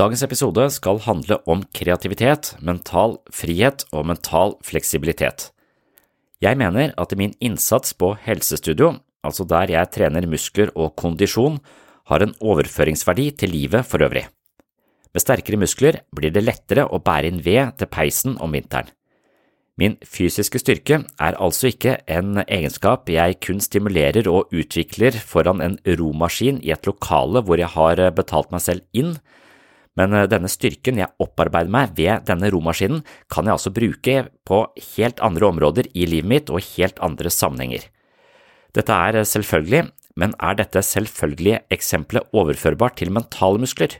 Dagens episode skal handle om kreativitet, mental frihet og mental fleksibilitet. Jeg mener at min innsats på helsestudio, altså der jeg trener muskler og kondisjon, har en overføringsverdi til livet for øvrig. Med sterkere muskler blir det lettere å bære inn ved til peisen om vinteren. Min fysiske styrke er altså ikke en egenskap jeg kun stimulerer og utvikler foran en romaskin i et lokale hvor jeg har betalt meg selv inn, men denne styrken jeg opparbeider meg ved denne romaskinen, kan jeg altså bruke på helt andre områder i livet mitt og helt andre sammenhenger. Dette er selvfølgelig, men er dette selvfølgelige eksempelet overførbart til mentale muskler?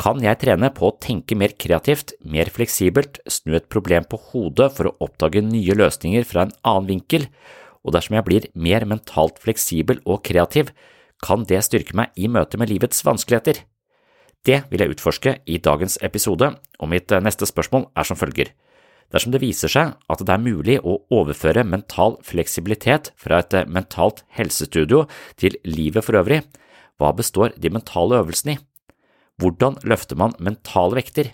Kan jeg trene på å tenke mer kreativt, mer fleksibelt, snu et problem på hodet for å oppdage nye løsninger fra en annen vinkel, og dersom jeg blir mer mentalt fleksibel og kreativ, kan det styrke meg i møte med livets vanskeligheter? Det vil jeg utforske i dagens episode, og mitt neste spørsmål er som følger. Dersom det viser seg at det er mulig å overføre mental fleksibilitet fra et mentalt helsestudio til livet for øvrig, hva består de mentale øvelsene i? Hvordan løfter man mentale vekter?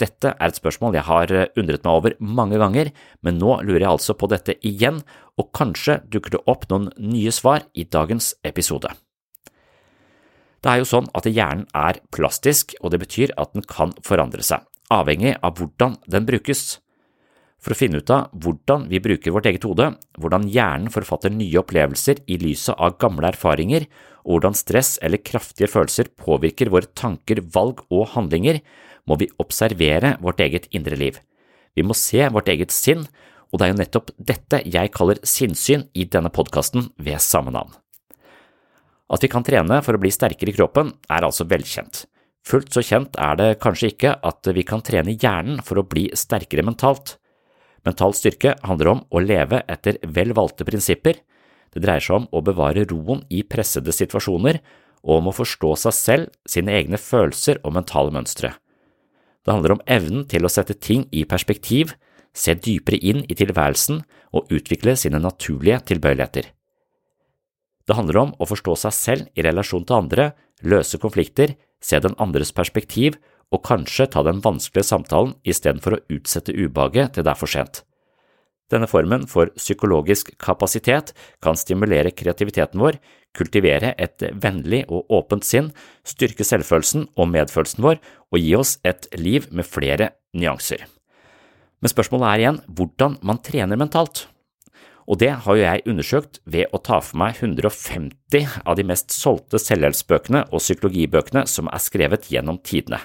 Dette er et spørsmål jeg har undret meg over mange ganger, men nå lurer jeg altså på dette igjen, og kanskje dukker det opp noen nye svar i dagens episode. Det er jo sånn at hjernen er plastisk, og det betyr at den kan forandre seg, avhengig av hvordan den brukes. For å finne ut av hvordan vi bruker vårt eget hode, hvordan hjernen forfatter nye opplevelser i lyset av gamle erfaringer, og hvordan stress eller kraftige følelser påvirker våre tanker, valg og handlinger, må vi observere vårt eget indre liv. Vi må se vårt eget sinn, og det er jo nettopp dette jeg kaller sinnssyn i denne podkasten ved samme navn. At vi kan trene for å bli sterkere i kroppen, er altså velkjent. Fullt så kjent er det kanskje ikke at vi kan trene hjernen for å bli sterkere mentalt. Mental styrke handler om å leve etter vel valgte prinsipper, det dreier seg om å bevare roen i pressede situasjoner og om å forstå seg selv, sine egne følelser og mentale mønstre. Det handler om evnen til å sette ting i perspektiv, se dypere inn i tilværelsen og utvikle sine naturlige tilbøyeligheter. Det handler om å forstå seg selv i relasjon til andre, løse konflikter, se den andres perspektiv og kanskje ta den vanskelige samtalen istedenfor å utsette ubehaget til det er for sent. Denne formen for psykologisk kapasitet kan stimulere kreativiteten vår, kultivere et vennlig og åpent sinn, styrke selvfølelsen og medfølelsen vår og gi oss et liv med flere nyanser. Men spørsmålet er igjen hvordan man trener mentalt. Og det har jo jeg undersøkt ved å ta for meg 150 av de mest solgte selvhjelpsbøkene og psykologibøkene som er skrevet gjennom tidene.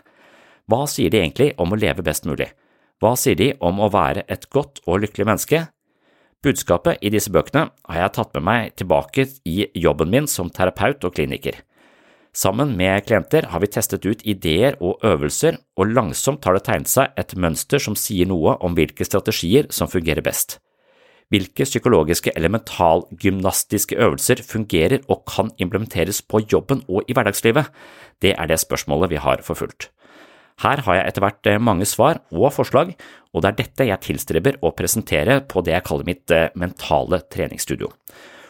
Hva sier de egentlig om å leve best mulig? Hva sier de om å være et godt og lykkelig menneske? Budskapet i disse bøkene har jeg tatt med meg tilbake i jobben min som terapeut og kliniker. Sammen med klienter har vi testet ut ideer og øvelser, og langsomt har det tegnet seg et mønster som sier noe om hvilke strategier som fungerer best. Hvilke psykologiske eller mentalgymnastiske øvelser fungerer og kan implementeres på jobben og i hverdagslivet? Det er det spørsmålet vi har forfulgt. Her har jeg etter hvert eh, mange svar og forslag, og det er dette jeg tilstreber å presentere på det jeg kaller mitt eh, mentale treningsstudio.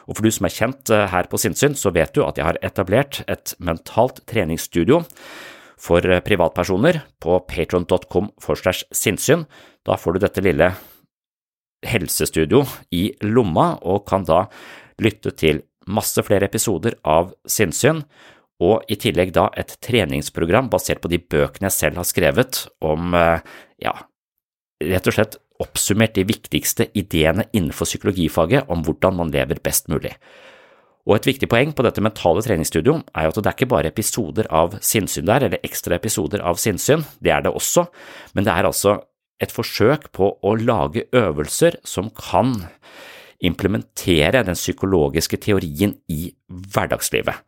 Og for du som er kjent eh, her på Sinnsyn, så vet du at jeg har etablert et mentalt treningsstudio for privatpersoner på patron.com for sinnsyn. Da får du dette lille helsestudio i lomma og kan da lytte til masse flere episoder av Sinnsyn, og i tillegg da et treningsprogram basert på de bøkene jeg selv har skrevet om, eh, ja, rett og slett oppsummert de viktigste ideene innenfor psykologifaget om hvordan man lever best mulig. Og et viktig poeng på dette mentale treningsstudio er jo at det er ikke bare episoder av sinnssyn der, eller ekstra episoder av sinnssyn, det er det også, men det er altså et forsøk på å lage øvelser som kan implementere den psykologiske teorien i hverdagslivet.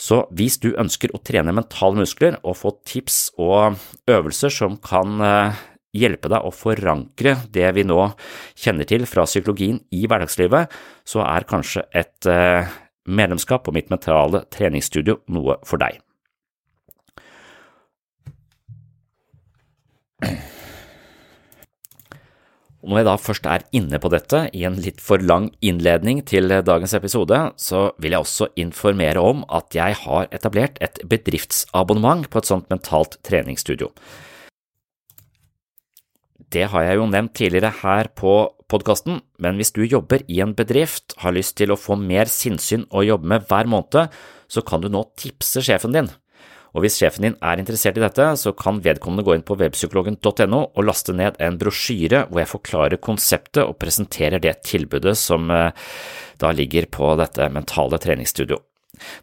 Så hvis du ønsker å trene mentale muskler og få tips og øvelser som kan eh, hjelpe deg å forankre det vi nå kjenner til fra psykologien i hverdagslivet, så er kanskje et eh, medlemskap på mitt mentale treningsstudio noe for deg. Og når jeg da først er inne på dette i en litt for lang innledning til dagens episode, så vil jeg også informere om at jeg har etablert et bedriftsabonnement på et sånt mentalt treningsstudio. Det har jeg jo nevnt tidligere her på podkasten, men hvis du jobber i en bedrift, har lyst til å få mer sinnssyn å jobbe med hver måned, så kan du nå tipse sjefen din og hvis sjefen din er interessert i dette, så kan vedkommende gå inn på webpsykologen.no og laste ned en brosjyre hvor jeg forklarer konseptet og presenterer det tilbudet som eh, da ligger på dette mentale treningsstudio.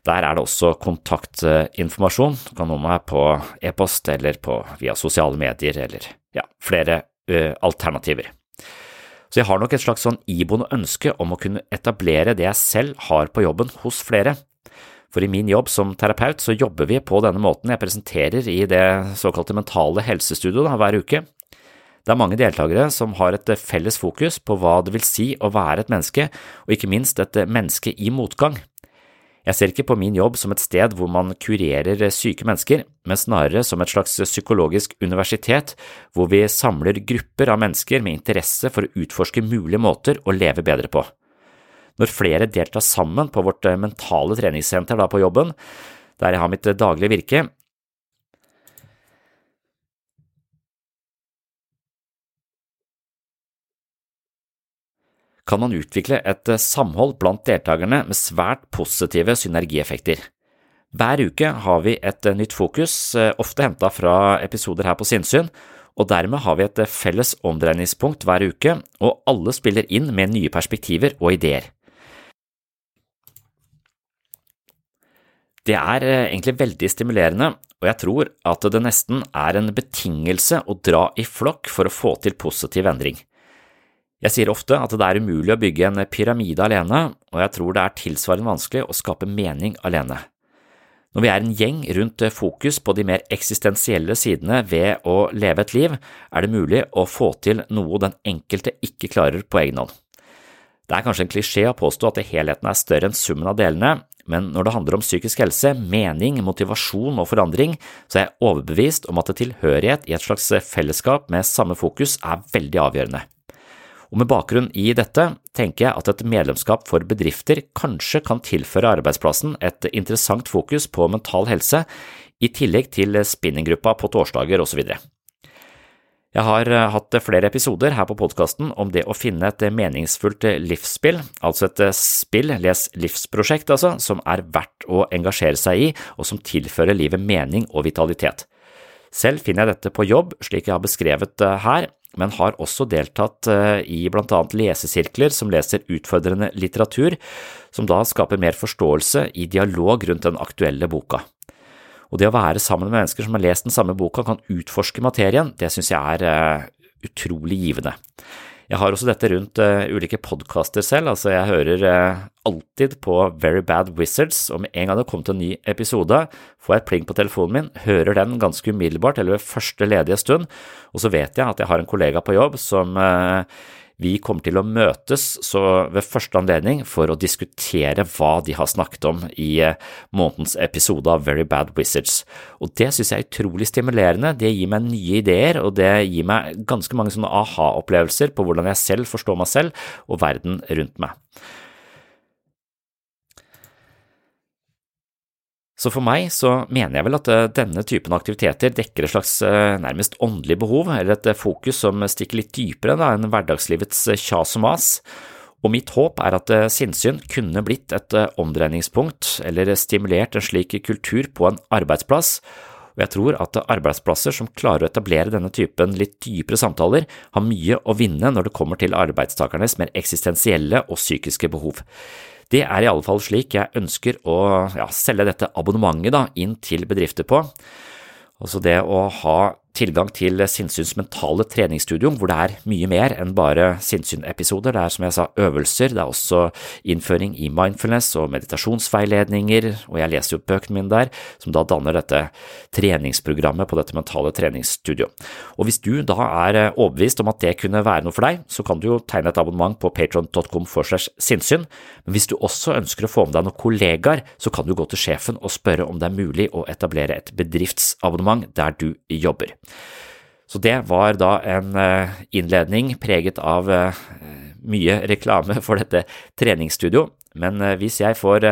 Der er det også kontaktinformasjon, du kan nå meg på e-post eller på, via sosiale medier eller ja, flere ø, alternativer. Så jeg har nok et slags sånn iboende ønske om å kunne etablere det jeg selv har på jobben hos flere. For i min jobb som terapeut så jobber vi på denne måten jeg presenterer i det såkalte mentale helsestudioet hver uke. Det er mange deltakere som har et felles fokus på hva det vil si å være et menneske, og ikke minst et menneske i motgang. Jeg ser ikke på min jobb som et sted hvor man kurerer syke mennesker, men snarere som et slags psykologisk universitet hvor vi samler grupper av mennesker med interesse for å utforske mulige måter å leve bedre på når flere deltar sammen på vårt eh, mentale treningssenter da på jobben, der jeg har mitt eh, daglige virke, kan man utvikle et eh, samhold blant deltakerne med svært positive synergieffekter. Hver uke har vi et nytt fokus, ofte henta fra episoder her på Sinnsyn, og dermed har vi et felles omdreiningspunkt hver uke, og alle spiller inn med nye perspektiver og ideer. Det er eh, egentlig veldig stimulerende, og jeg tror at det nesten er en betingelse å dra i flokk for å få til positiv endring. Jeg sier ofte at det er umulig å bygge en pyramide alene, og jeg tror det er tilsvarende vanskelig å skape mening alene. Når vi er en gjeng rundt fokus på de mer eksistensielle sidene ved å leve et liv, er det mulig å få til noe den enkelte ikke klarer på egen hånd. Det er kanskje en klisjé å påstå at helheten er større enn summen av delene, men når det handler om psykisk helse, mening, motivasjon og forandring, så er jeg overbevist om at tilhørighet i et slags fellesskap med samme fokus er veldig avgjørende. Og med bakgrunn i dette tenker jeg at et medlemskap for bedrifter kanskje kan tilføre arbeidsplassen et interessant fokus på mental helse, i tillegg til spinninggruppa på torsdager osv. Jeg har eh, hatt flere episoder her på podkasten om det å finne et meningsfullt livsspill, altså et spill, les livsprosjekt altså, som er verdt å engasjere seg i, og som tilfører livet mening og vitalitet. Selv finner jeg dette på jobb, slik jeg har beskrevet eh, her, men har også deltatt eh, i blant annet lesesirkler som leser utfordrende litteratur, som da skaper mer forståelse i dialog rundt den aktuelle boka. Og det å være sammen med mennesker som har lest den samme boka, kan utforske materien, det synes jeg er uh, utrolig givende. Jeg har også dette rundt uh, ulike podkaster selv, altså jeg hører uh, alltid på Very Bad Wizards, og med en gang det kommer til en ny episode, får jeg et pling på telefonen min, hører den ganske umiddelbart eller ved første ledige stund, og så vet jeg at jeg har en kollega på jobb som vi kommer til å møtes ved første anledning for å diskutere hva de har snakket om i eh, månedens episode av Very Bad Wizards. Og det synes jeg er utrolig stimulerende, det gir meg nye ideer, og det gir meg ganske mange sånne aha-opplevelser på hvordan jeg selv forstår meg selv og verden rundt meg. Så for meg så mener jeg vel at eh, denne typen aktiviteter dekker et slags eh, nærmest åndelig behov, eller et eh, fokus som stikker litt dypere enn hverdagslivets kjas og mas. Og mitt håp er at sinnssyn kunne blitt et omdreiningspunkt eller stimulert en slik kultur på en arbeidsplass, og jeg tror at arbeidsplasser som klarer å etablere denne typen litt dypere samtaler, har mye å vinne når det kommer til arbeidstakernes mer eksistensielle og psykiske behov. Det er i alle fall slik jeg ønsker å ja, selge dette abonnementet da, inn til bedrifter på. Også det å ha tilgang til Sinnsyns mentale treningsstudio, hvor det er mye mer enn bare sinnsynepisoder. Det er som jeg sa øvelser, det er også innføring i mindfulness og meditasjonsveiledninger, og jeg leser jo bøkene mine der, som da danner dette treningsprogrammet på dette mentale treningsstudio. Og hvis du da er overbevist om at det kunne være noe for deg, så kan du jo tegne et abonnement på patron.com for segs sinnssyn, men hvis du også ønsker å få med deg noen kollegaer, så kan du gå til sjefen og spørre om det er mulig å etablere et bedriftsabonnement der du jobber. Så det var da en eh, innledning preget av eh, mye reklame for dette treningsstudio, men eh, hvis jeg får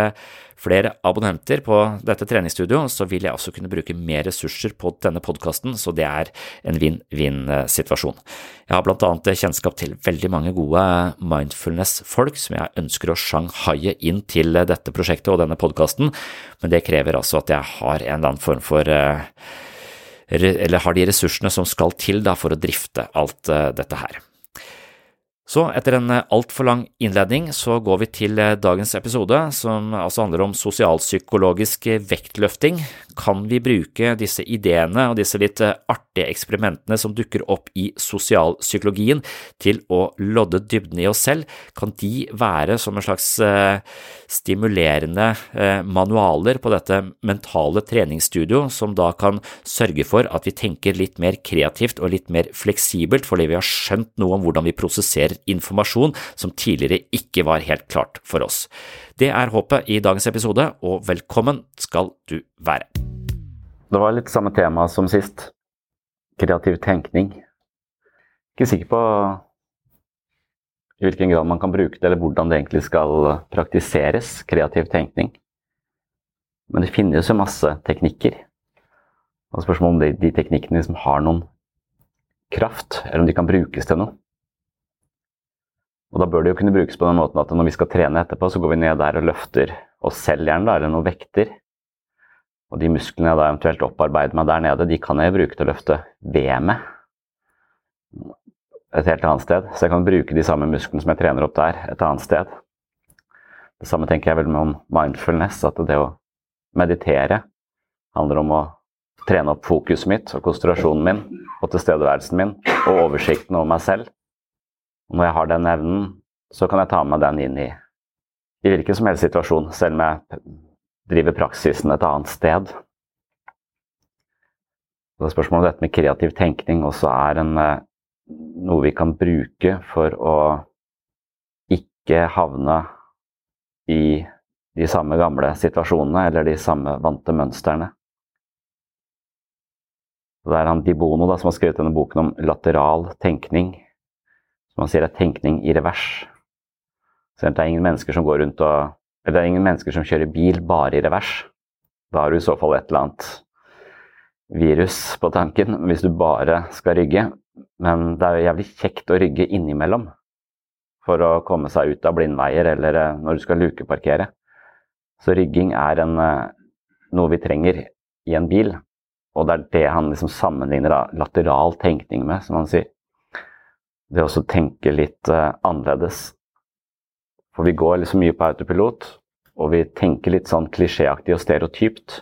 flere abonnenter på dette treningsstudioet, så vil jeg også kunne bruke mer ressurser på denne podkasten, så det er en vinn-vinn-situasjon. Jeg har blant annet kjennskap til veldig mange gode mindfulness-folk som jeg ønsker å shanghaie inn til dette prosjektet og denne podkasten, men det krever altså at jeg har en eller annen form for eller har de ressursene som skal til da, for å drifte alt uh, dette her. Så etter en eh, altfor lang innledning så går vi til eh, dagens episode, som altså handler om sosialpsykologisk vektløfting. Kan vi bruke disse ideene og disse litt artige eksperimentene som dukker opp i sosialpsykologien til å lodde dybden i oss selv? Kan de være som en slags stimulerende manualer på dette mentale treningsstudio, som da kan sørge for at vi tenker litt mer kreativt og litt mer fleksibelt fordi vi har skjønt noe om hvordan vi prosesserer informasjon som tidligere ikke var helt klart for oss. Det er håpet i dagens episode, og velkommen skal du være. Det var litt samme tema som sist. Kreativ tenkning. Ikke sikker på i hvilken grad man kan bruke det, eller hvordan det egentlig skal praktiseres, kreativ tenkning. Men det finnes jo masse teknikker. Og Spørsmålet om de, de teknikkene liksom har noen kraft, eller om de kan brukes til noe. Og da bør det jo kunne brukes på den måten at når vi skal trene etterpå, så går vi ned der og løfter oss selv gjerne, eller noen vekter. Og de musklene jeg da eventuelt opparbeider meg der nede, de kan jeg bruke til å løfte ved med et helt annet sted. Så jeg kan bruke de samme musklene som jeg trener opp der, et annet sted. Det samme tenker jeg vel med om mindfulness, at det å meditere handler om å trene opp fokuset mitt og konsentrasjonen min og tilstedeværelsen min og oversikten over meg selv. Når jeg har den evnen, så kan jeg ta med den inn i, i hvilken som helst situasjon, selv om jeg driver praksisen et annet sted. Så spørsmålet om dette med kreativ tenkning også er en, eh, noe vi kan bruke for å ikke havne i de samme gamle situasjonene eller de samme vante mønstrene. Det er han Di Bono da, som har skrevet denne boken om lateral tenkning, som man sier er tenkning i revers. Så det er ingen mennesker som går rundt og Eller det er ingen mennesker som kjører bil bare i revers. Da har du i så fall et eller annet virus på tanken, hvis du bare skal rygge. Men det er jo jævlig kjekt å rygge innimellom for å komme seg ut av blindveier eller eh, når du skal lukeparkere. Så rygging er en, eh, noe vi trenger i en bil. Og det er det han liksom sammenligner da, lateral tenkning med, som han sier. Det å tenke litt uh, annerledes. For vi går liksom mye på autopilot, og vi tenker litt sånn klisjéaktig og stereotypt.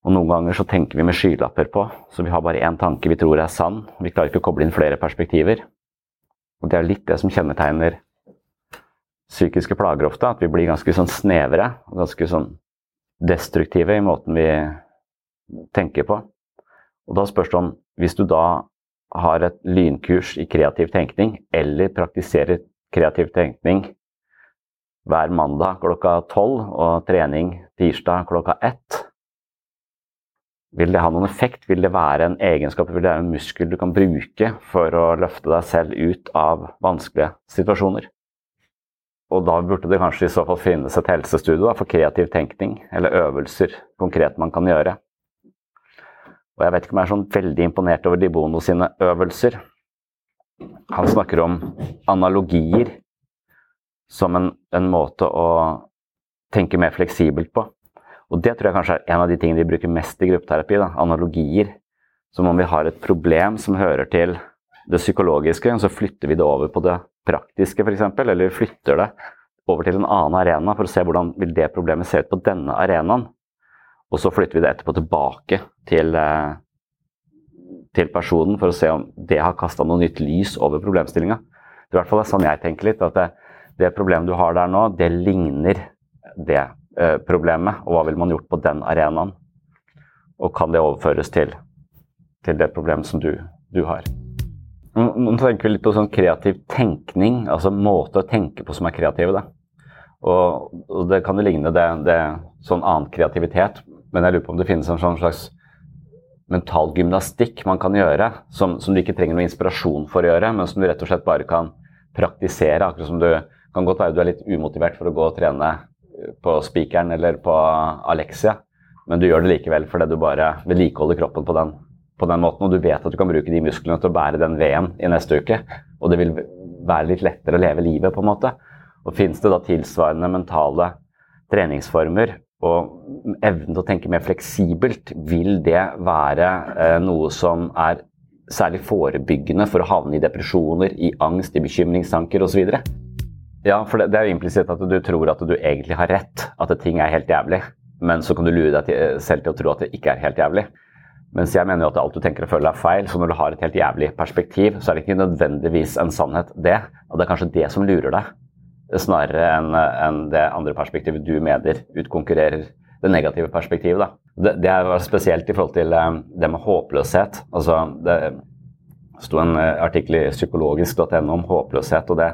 Og noen ganger så tenker vi med skylapper på, så vi har bare én tanke vi tror er sann. Vi klarer ikke å koble inn flere perspektiver. Og det er litt det som kjennetegner psykiske plager ofte, at vi blir ganske sånn snevre og ganske sånn destruktive i måten vi tenker på. Og da spørs det om, hvis du da har et lynkurs i kreativ tenkning, eller praktiserer kreativ tenkning hver mandag klokka tolv og trening tirsdag klokka ett. Vil det ha noen effekt? Vil det være en egenskap, vil det være en muskel du kan bruke for å løfte deg selv ut av vanskelige situasjoner? Og da burde det kanskje i så fall finnes et helsestudio for kreativ tenkning, eller øvelser konkret man kan gjøre. Og jeg vet ikke om jeg er sånn veldig imponert over De Bono sine øvelser. Han snakker om analogier som en, en, måte å tenke mer fleksibelt på. Og det tror jeg kanskje er en av de tingene vi bruker mest i gruppeterapi. Da. Analogier. Som om vi har et problem som hører til det psykologiske, så flytter vi det over på det praktiske f.eks. Eller vi flytter det over til en annen arena for å se hvordan vil det problemet se ut på denne arenaen. Og så flytter vi det etterpå tilbake til, eh, til personen for å se om det har kasta noe nytt lys over problemstillinga. Er i hvert fall sånn jeg tenker litt. At det, det problemet du har der nå, det ligner det eh, problemet. Og hva ville man gjort på den arenaen? Og kan det overføres til, til det problemet som du, du har? Nå tenker vi litt på sånn kreativ tenkning, altså måte å tenke på som er kreative. Da. Og, og det kan jo ligne det, det sånn annen kreativitet, men jeg lurer på om det finnes en sånn slags mental gymnastikk man kan gjøre, som, som, du ikke trenger noe inspirasjon for å gjøre, men som du rett og slett bare kan praktisere. Akkurat som du kan godt være du er litt umotivert for å gå og trene på spikeren eller på Alexia, men du gjør det likevel fordi du bare vedlikeholder kroppen på den, på den måten, og du vet at du kan bruke de musklene til å bære den veden i neste uke, og det vil være litt lettere å leve livet, på en måte. Og Fins det da tilsvarende mentale treningsformer og evnen til å tenke mer fleksibelt, vil det være eh, noe som er særlig forebyggende for å havne i depresjoner, i angst, i bekymringstanker osv.? Ja, for det, det er jo implisitt at du tror at du egentlig har rett, at ting er helt jævlig. Men så kan du lure deg til, eh, selv til å tro at det ikke er helt jævlig. Mens jeg mener jo at alt du tenker og føler er feil. Så når du har et helt jævlig perspektiv, så er det ikke nødvendigvis en sannhet, det. Og det er kanskje det som lurer deg snarere enn en det andre perspektivet du mener utkonkurrerer det negative perspektivet. Da. Det, det er spesielt i forhold til um, det med håpløshet. Altså, det sto en uh, artikkel i psykologisk.no om håpløshet, og det,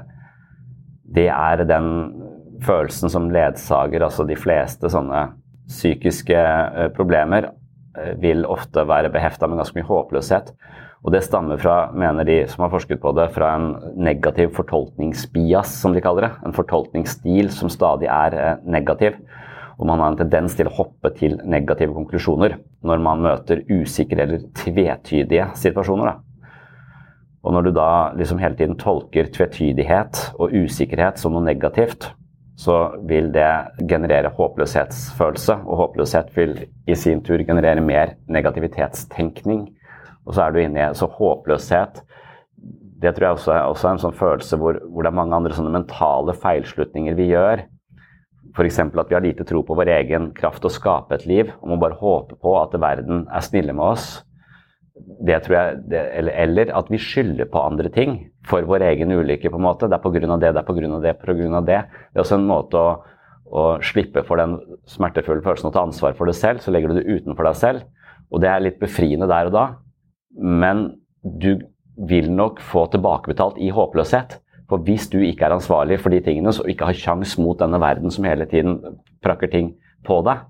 det er den følelsen som ledsager altså de fleste sånne psykiske uh, problemer. Vil ofte være behefta med ganske mye håpløshet. Og det stammer fra, mener de som har forsket på det, fra en negativ fortolkningsbias, som de kaller det. En fortolkningsstil som stadig er eh, negativ. Og man har en tendens til å hoppe til negative konklusjoner når man møter usikre eller tvetydige situasjoner. Da. Og når du da liksom hele tiden tolker tvetydighet og usikkerhet som noe negativt, så vil det generere håpløshetsfølelse, og håpløshet vil i sin tur generere mer negativitetstenkning og så er du inne i så håpløshet. Det tror jeg også er, også en sånn følelse hvor, hvor, det er mange andre sånne mentale feilslutninger vi gjør. F.eks. at vi har lite tro på vår egen kraft å skape et liv, og må bare håpe på at verden er snille med oss. Det tror jeg, det, eller, eller, at vi skylder på andre ting for vår egen ulykke. på en måte. Det er pga. det, det er pga. det, pga. det. Det er også en måte å, å slippe for den smertefulle følelsen og ta ansvar for det selv. Så legger du det utenfor deg selv, og det er litt befriende der og da men du vil nok få tilbakebetalt i håpløshet. For hvis du ikke er ansvarlig for de tingene, og ikke har kjangs mot denne verden som hele tiden prakker ting på deg,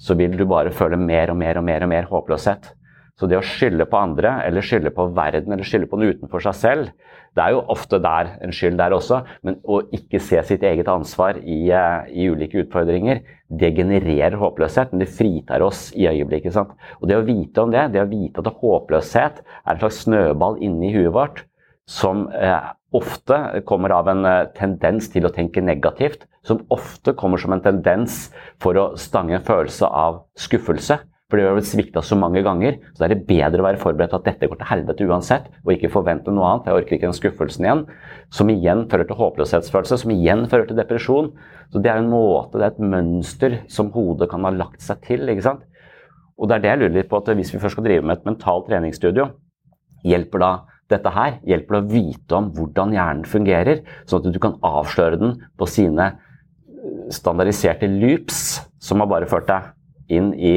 så vil du bare føle mer og mer og mer og mer håpløshet. Så det å skylde på andre, eller skylde på verden, eller skylde på noe utenfor seg selv, det er jo ofte der en skyld der også, men å ikke se sitt eget ansvar i, eh, i ulike utfordringer, det genererer håpløshet, men det fritar oss i øyeblikket. Sant? Og det å vite om det, det å vite at håpløshet er en slags snøball inni huet vårt, som eh, ofte kommer av en eh, tendens til å tenke negativt, som ofte kommer som en tendens for å stange en følelse av skuffelse. For det har blitt svikta så mange ganger. Så er det bedre å være forberedt at dette går til helvete uansett, og ikke forvente noe annet. Jeg orker ikke den skuffelsen igjen. Som igjen fører til håpløshetsfølelse, som igjen fører til depresjon. Så det er en måte, det er et mønster som hodet kan ha lagt seg til. ikke sant? Og det er det jeg lurer litt på, at hvis vi først skal drive med et mentalt treningsstudio, hjelper da dette her? Hjelper det å vite om hvordan hjernen fungerer, sånn at du kan avsløre den på sine standardiserte loops, som har bare ført deg inn i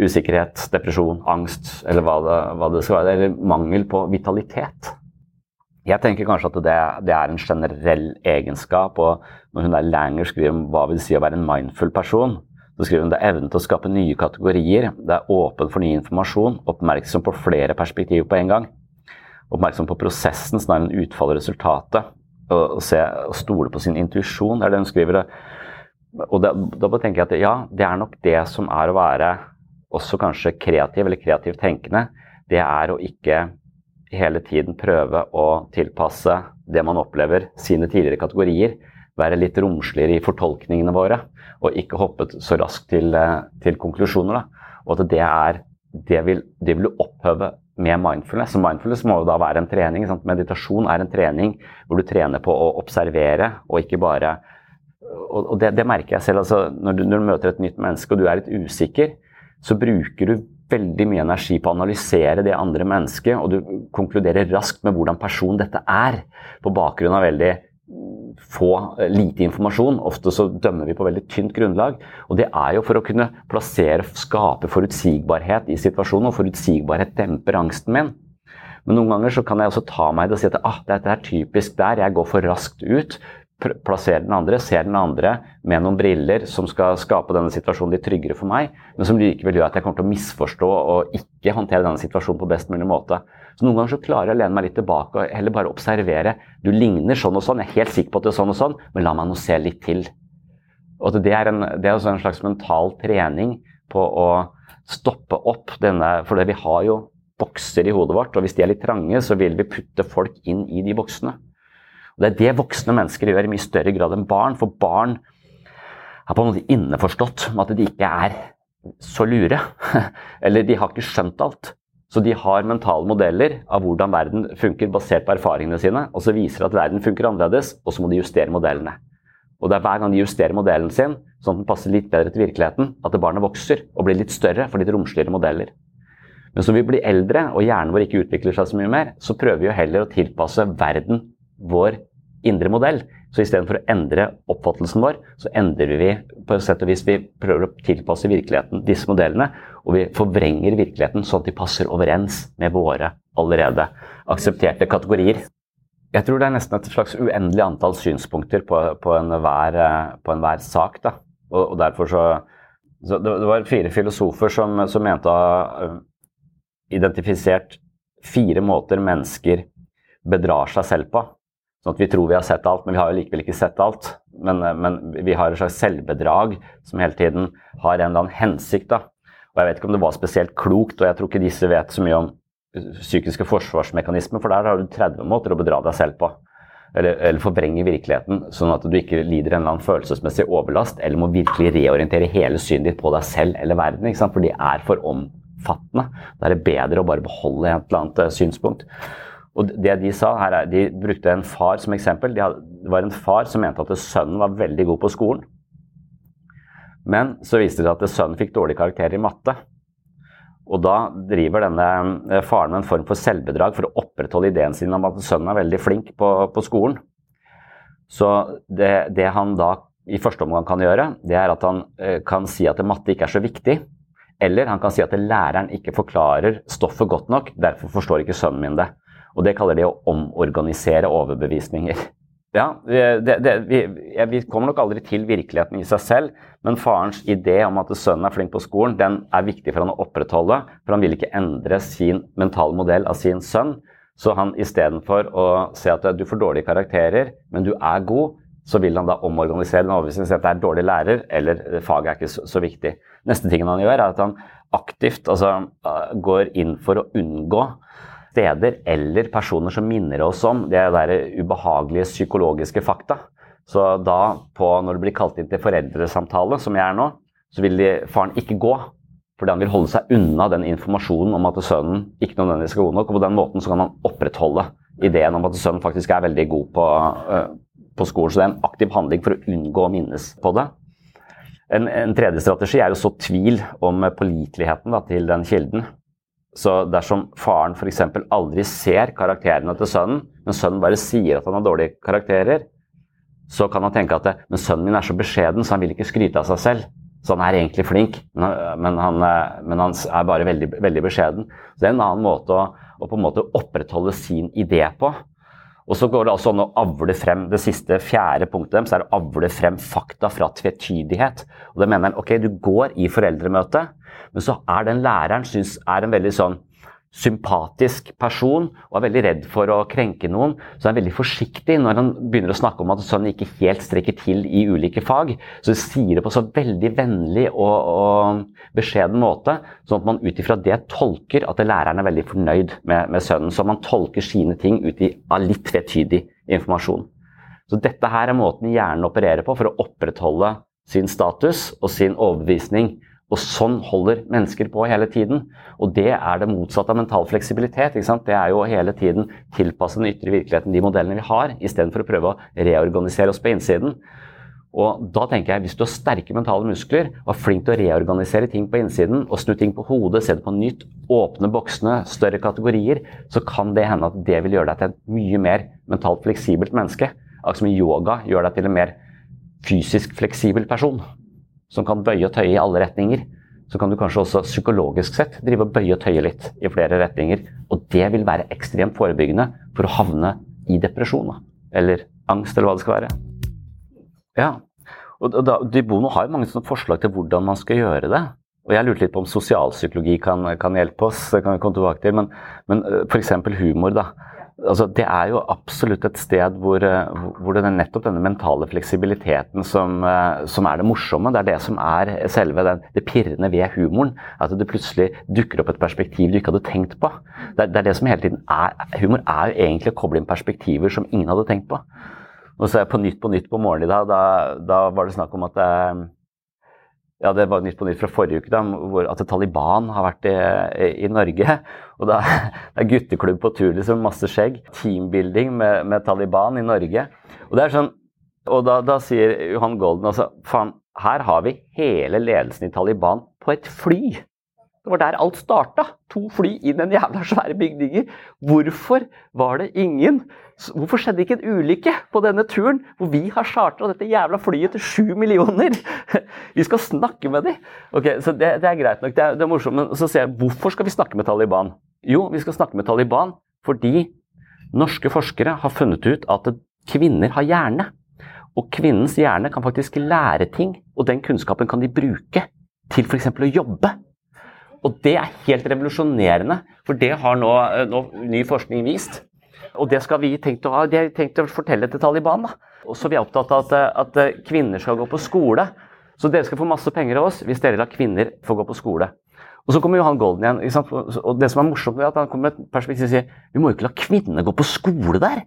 usikkerhet, depresjon, angst eller hva det, hva det, skal være. Eller mangel på vitalitet. Jeg tenker kanskje at det, det, er en generell egenskap. og Når hun der Langer skriver om hva vil si å være en mindful person, så skriver hun det er evnen til å skape nye kategorier. Det er åpen for ny informasjon, oppmerksom på flere perspektiver på en gang. Oppmerksom på prosessen snarere enn utfallet og resultatet. Og, se, og stole på sin intuisjon, er det hun skriver. Og da, da tenker jeg at ja, det er nok det som er å være også kanskje kreativ eller kreativt tenkende, det er å ikke hele tiden prøve å tilpasse det man opplever, sine tidligere kategorier. Være litt romsligere i fortolkningene våre, og ikke hoppe så raskt til, eh, til konklusjoner. Da. Og at det er det vil, det vil du opphøve med mindfulness. Så mindfulness må jo da være en trening. Sant? Meditasjon er en trening hvor du trener på å observere, og ikke bare Og, det, det merker jeg selv. Altså, når, du, når du møter et nytt menneske og du er litt usikker, så bruker du veldig mye energi på å analysere det andre mennesket, og du konkluderer raskt med hvordan person dette er, på bakgrunn av veldig få, eh, lite informasjon. Ofte så dømmer vi på veldig tynt grunnlag. Og det er jo for å kunne plassere, skape forutsigbarhet i situasjonen, og forutsigbarhet demper angsten min. Men noen ganger så kan jeg også ta meg i det og si at ah, dette er typisk der, jeg går for raskt ut plasserer den andre, ser den andre med noen briller som skal skape denne situasjonen litt tryggere for meg, men som likevel gjør at jeg kommer til å misforstå og ikke håndtere denne situasjonen på best mulig måte. Så Noen ganger så klarer jeg å lene meg litt tilbake og heller bare observere. Du ligner sånn og sånn, jeg er helt sikker på at det er sånn og sånn, men la meg nå se litt til. Og Det er, en, det er også en slags mental trening på å stoppe opp denne For vi har jo bokser i hodet vårt, og hvis de er litt trange, så vil vi putte folk inn i de boksene. Og Det er det voksne mennesker gjør i mye større grad enn barn. For barn er på en måte inneforstått med at de ikke er så lure. Eller de har ikke skjønt alt. Så de har mentale modeller av hvordan verden funker basert på erfaringene sine. Og så viser det at verden funker annerledes, og så må de justere modellene. Og det er hver gang de justerer modellen sin, sånn at den passer litt bedre til virkeligheten, at barnet vokser og blir litt større for litt romsligere modeller. Men som vi blir eldre og hjernen vår ikke utvikler seg så mye mer, så prøver vi jo heller å tilpasse verden vår indre modell. Så istedenfor å endre oppfattelsen vår, så endrer vi på et sett og vis vi prøver å tilpasse virkeligheten disse modellene, og vi forvrenger virkeligheten sånn at de passer overens med våre allerede aksepterte kategorier. Jeg tror det er nesten et slags uendelig antall synspunkter på, på enhver en sak. Da. Og, og derfor så, så, Det var fire filosofer som, som mente å ha identifisert fire måter mennesker bedrar seg selv på. Sånn at vi tror vi har sett alt, men vi har jo likevel ikke sett alt. Men, eh, men vi har et slags selvbedrag som hele tiden har en eller annen hensikt. da. Og Jeg vet ikke om det var spesielt klokt, og jeg tror ikke disse vet så mye om psykiske forsvarsmekanismer, for der har du 30 måter å bedra deg selv på. Eller, eller forvrenge virkeligheten, sånn at du ikke lider en eller annen følelsesmessig overlast, eller må virkelig reorientere hele synet ditt på deg selv eller verden, ikke sant? for de er for omfattende. Da er det bedre å bare beholde et eller annet eh, synspunkt. Og det De sa her er, de brukte en far som eksempel. De hadde, det var en far som mente at sønnen var veldig god på skolen. Men så viste det seg at sønnen fikk dårlige karakterer i matte. Og da driver denne eh, faren med en form for selvbedrag for å opprettholde ideen sin om at sønnen er veldig flink på, på skolen. Så det, det, han da i første omgang kan gjøre, det er at han eh, kan si at matte ikke er så viktig. Eller han kan si at læreren ikke forklarer stoffet godt nok, derfor forstår ikke sønnen min det. Og det kaller de å omorganisere overbevisninger. Ja, det, det, vi, vi, kommer nok aldri til virkeligheten i seg selv, men farens idé om at sønnen er flink på skolen, den er viktig for han å opprettholde. For han vil ikke endre sin mentale modell av sin sønn. Så han istedenfor å se at du får dårlige karakterer, men du er god, så vil han da omorganisere den overbevisningen si at det er dårlig lærer, eller faget er ikke så, så, viktig. Neste tingen han gjør, er at han aktivt altså, går inn for å unngå steder eller personer som minner oss om det der ubehagelige psykologiske fakta. Så da, på, når det blir kalt inn til foreldresamtale, som jeg er nå, så vil de, faren ikke gå. Fordi han vil holde seg unna den informasjonen om at sønnen ikke nødvendigvis er god nok. Og på den måten så kan han opprettholde ideen om at sønnen faktisk er veldig god på, uh, på skolen. Så det er en aktiv handling for å unngå å minnes på det. En, en tredje strategi er å så tvil om påliteligheten til den kilden. Så dersom faren f.eks. aldri ser karakterene til sønnen, men sønnen bare sier at han har dårlige karakterer, så kan han tenke at det, men sønnen min er så beskjeden, så han vil ikke skryte av seg selv. Så han er egentlig flink, men han, men han er bare veldig, veldig, beskjeden. Så det er en annen måte å, å, på en måte opprettholde sin idé på. Og så går det altså an å avle frem det siste, fjerde punktet deres, er å avle frem fakta fra tvetydighet. Og da mener han, ok, Du går i foreldremøtet, men så er den læreren synes er en veldig sånn sympatisk person og er veldig redd for å krenke noen. Så han er veldig forsiktig når han begynner å snakke om at sønnen ikke helt strekker til i ulike fag. Så sier det på så veldig vennlig og, og beskjeden måte, sånn at man ut ifra det tolker at læreren er veldig fornøyd med, med sønnen. Så man tolker sine ting ut av litt tvetydig informasjon. Så dette her er måten hjernen opererer på for å opprettholde sin status og sin overbevisning og sånn holder mennesker på hele tiden. Og det er det motsatte av mental fleksibilitet. Det er jo å hele tiden tilpasse den ytre virkeligheten de modellene vi har, istedenfor å prøve å reorganisere oss på innsiden. Og da tenker jeg, Hvis du har sterke mentale muskler og er flink til å reorganisere ting på innsiden, og snu ting på hodet, se det på nytt, åpne boksene, større kategorier, så kan det hende at det vil gjøre deg til et mye mer mentalt fleksibelt menneske. Akkurat som yoga gjør deg til en mer fysisk fleksibel person som kan bøye og tøye i alle retninger, så kan du kanskje også psykologisk sett drive og bøye og tøye litt i flere retninger. Og det vil være ekstremt forebyggende for å havne i depresjon. Eller angst, eller hva det skal være. Ja, og da, De Bono har jo mange sånne forslag til hvordan man skal gjøre det. Og Jeg lurte litt på om sosialpsykologi kan, kan hjelpe oss. det kan vi komme tilbake til, Men, men eh, f.eks. humor. da altså, det er jo absolutt et sted hvor, eh, hvor det er nettopp denne mentale fleksibiliteten som, eh, som, er det morsomme. Det er det som er selve den, det pirrende ved humoren. At det plutselig dukker opp et perspektiv du ikke hadde tenkt på. Det, det er det som hele tiden er, Humor er jo egentlig å koble inn perspektiver som ingen hadde tenkt på. Og så er jeg på Nytt på Nytt på morgenen i dag, da, da var det snakk om at eh, ja, det var Nytt på Nytt fra forrige uke, da, hvor at Taliban har vært i, i Norge. og da, Det er gutteklubb på tur, liksom, masse skjegg. Teambuilding med, med, Taliban i Norge. Og det er sånn, og da, da sier Johan Golden altså, faen, her har vi hele ledelsen i Taliban på et fly. Det var der alt starta. To fly i den jævla svære bygninger. Hvorfor var det ingen Hvorfor skjedde ikke en ulykke på denne turen hvor vi har chartra dette jævla flyet til sju millioner? Vi skal snakke med dem! Ok, så det, det er greit nok. Det er, det er morsomt. Men så sier jeg hvorfor skal vi snakke med Taliban? Jo, vi skal snakke med Taliban fordi norske forskere har funnet ut at kvinner har hjerne. Og kvinnens hjerne kan faktisk lære ting, og den kunnskapen kan de bruke til f.eks. å jobbe. Og det er helt revolusjonerende, for det har nå, eh, nå ny forskning vist. Og det skal vi tenkt å, ha, de har tenkt å fortelle til Taliban. da. Og så er vi opptatt av at, at, eh, kvinner skal gå på skole. Så dere skal få masse penger av oss hvis dere lar kvinner få gå på skole. Og så kommer Johan Golden igjen. Og det som er morsomt, er at han kommer med et perspektiv og sier vi må jo ikke la kvinnene gå på skole der.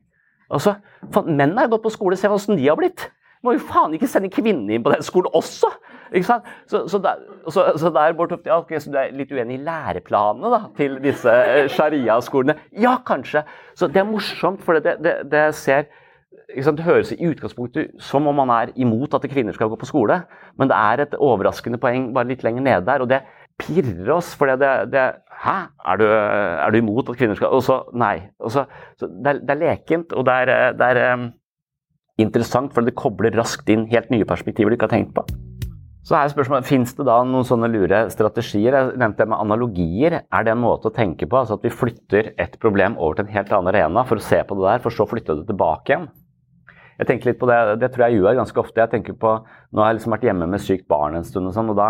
Altså, Mennene har gått på skole, se åssen de har blitt. Vi må jo faen ikke sende kvinnene inn på den skolen også! Ikke sant? Så, så, der, så, så der borte, ja, okay, så du er litt uenig i læreplanene da, til disse eh, sharia-skolene? Ja, kanskje. Så det er morsomt, for det, det, det ser det høres i utgangspunktet som om man er imot at kvinner skal gå på skole, men det er et overraskende poeng bare litt lenger nede der. Og det pirrer oss, for det, det, Hæ? Er du, er du, imot at kvinner skal Og så nei. Og så, så det, er, det, er, lekent, og det er, det er um, interessant, for det kobler raskt inn helt nye perspektiver du ikke har tenkt på. Så er spørsmålet, Fins det da noen sånne lure strategier? Jeg nevnte det med analogier. Er det en måte å tenke på? Altså at vi flytter et problem over til en helt annen arena for å se på det der, for så flytte det tilbake igjen? jeg tenker litt på det, det tror jeg gjør ganske ofte. Jeg tenker på, Nå har jeg liksom vært hjemme med sykt barn en stund, og sånn, og da,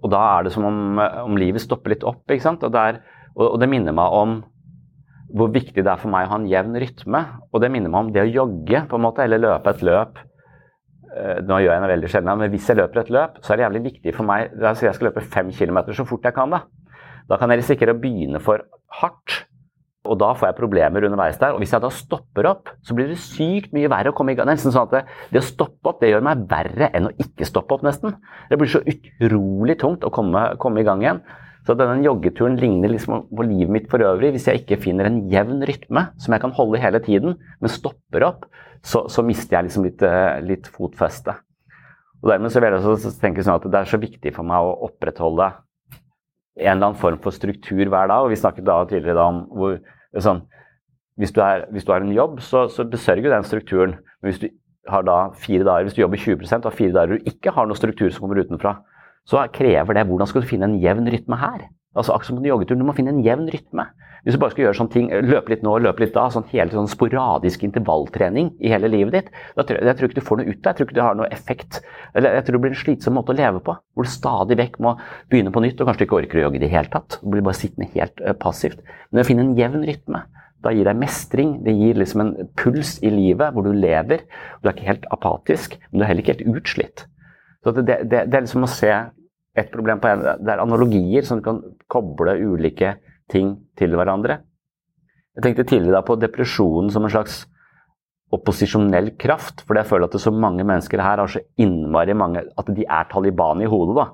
og da er det som om, om, livet stopper litt opp. ikke sant? Og det, er, og, og det minner meg om hvor viktig det er for meg å ha en jevn rytme. Og det minner meg om det å jogge, på en måte, eller løpe et løp. Eh, nå gjør jeg det veldig sjelden, men hvis jeg løper et løp, så er det jævlig viktig for meg altså Jeg skal løpe fem kilometer så fort jeg kan. Da Da kan jeg risikere å begynne for hardt og da får jeg problemer underveis der. Og hvis jeg da stopper opp, så blir det sykt mye verre å komme i gang. Det nesten sånn at det, det, å stoppe opp det gjør meg verre enn å ikke stoppe opp, nesten. Det blir så utrolig tungt å komme, komme i gang igjen. Så denne joggeturen ligner liksom på livet mitt for øvrig. Hvis jeg ikke finner en jevn rytme som jeg kan holde hele tiden, men stopper opp, så, så mister jeg liksom litt, eh, litt fotfeste. Og Dermed så vil jeg tenke sånn at det er så viktig for meg å opprettholde en eller annen form for struktur hver dag. og Vi snakket da tidligere da om hvor sånn, hvis, du er, hvis, du har en jobb, så, så besørger den strukturen. Men hvis du har da fire dager, hvis du jobber 20 og har fire dager du ikke har noen struktur som kommer utenfra, så krever det hvordan skal du finne en jevn rytme her? Altså akkurat som på en joggetur, Du må finne en jevn rytme. Hvis du bare skal gjøre sånne ting, løpe litt nå og løpe litt da, sånn hele sånn sporadisk intervalltrening i hele livet ditt, da tror jeg, jeg tror ikke du får noe ut av det. Jeg tror ikke det har noe effekt. Eller jeg tror det blir en slitsom måte å leve på, hvor du stadig vekk må begynne på nytt og kanskje ikke orker å jogge i det hele tatt. Du blir bare sittende helt uh, passivt. Men å finne en jevn rytme, da gir deg mestring. Det gir liksom en puls i livet hvor du lever. Du er ikke helt apatisk, men du er heller ikke helt utslitt. Så det, det, det er liksom å se et problem på en, Det er analogier som du kan koble ulike ting til hverandre. Jeg tenkte tidligere på depresjonen som en slags opposisjonell kraft. Fordi jeg føler at så mange mennesker her har så innmari mange At de er Taliban i hodet. da.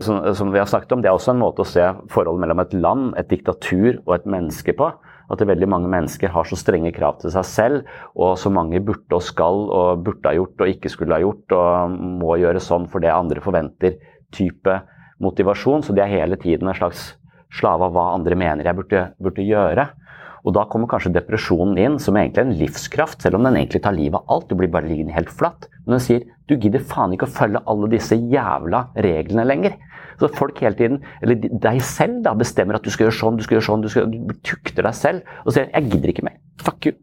Som, som, vi har snakket om, Det er også en måte å se forholdet mellom et land, et diktatur og et menneske på. At veldig mange mennesker har så strenge krav til seg selv, og så mange burde og skal og burde ha gjort og ikke skulle ha gjort og må gjøre sånn for det andre forventer type motivasjon. Så de er hele tiden en slags slave av hva andre mener jeg burde, burde gjøre. Og da kommer kanskje depresjonen inn som egentlig er en livskraft, selv om den egentlig tar livet av alt. Du blir bare liggende helt flatt. Men den sier du gidder faen ikke å følge alle disse jævla reglene lenger. Så folk hele tiden, eller deg selv, da, bestemmer at du skal gjøre sånn, du skal gjøre sånn, du, skal, du tukter deg selv og sier 'jeg gidder ikke mer'. Fuck you.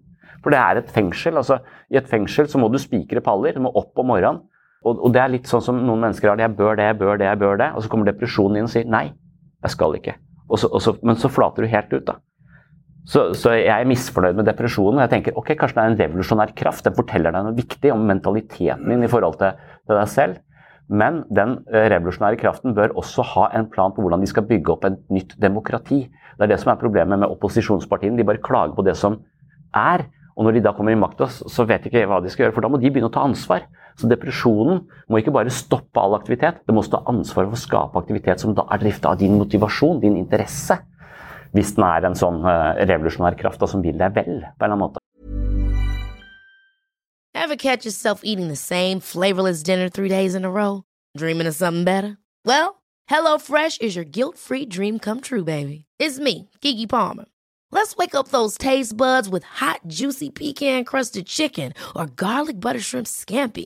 For det er et fengsel. altså I et fengsel så må du spikre paller, du må opp om morgenen. Og, og, det er litt sånn som noen mennesker har det. Jeg bør det, jeg bør det, jeg bør det. Og så kommer depresjonen inn og sier nei, jeg skal ikke. Og så, og så, men så flater du helt ut, da. Så, så, jeg er misfornøyd med depresjonen. og Jeg tenker ok, kanskje det er en revolusjonær kraft. Den forteller deg noe viktig om mentaliteten din i forhold til, til deg selv. Men den eh, revolusjonære kraften bør også ha en plan på hvordan de skal bygge opp et nytt demokrati. Det er det som er problemet med opposisjonspartiene. De bare klager på det som er. Og når de da kommer i makta, så vet de ikke hva de skal gjøre, for da må de begynne å ta ansvar. Så depresjonen må ikke bare stoppe all aktivitet, det må stå ansvar for å skape aktivitet som da er drifta av din motivasjon, din interesse. Hvis den er en sånn uh, revolusjonær kraft da, som vil deg vel, på en eller annen måte. Well, HelloFresh is your guilt-free dream come true, baby. It's me, Kiki Palmer. Let's wake up those taste buds with hot, juicy pecan crusted chicken or garlic butter shrimp scampi.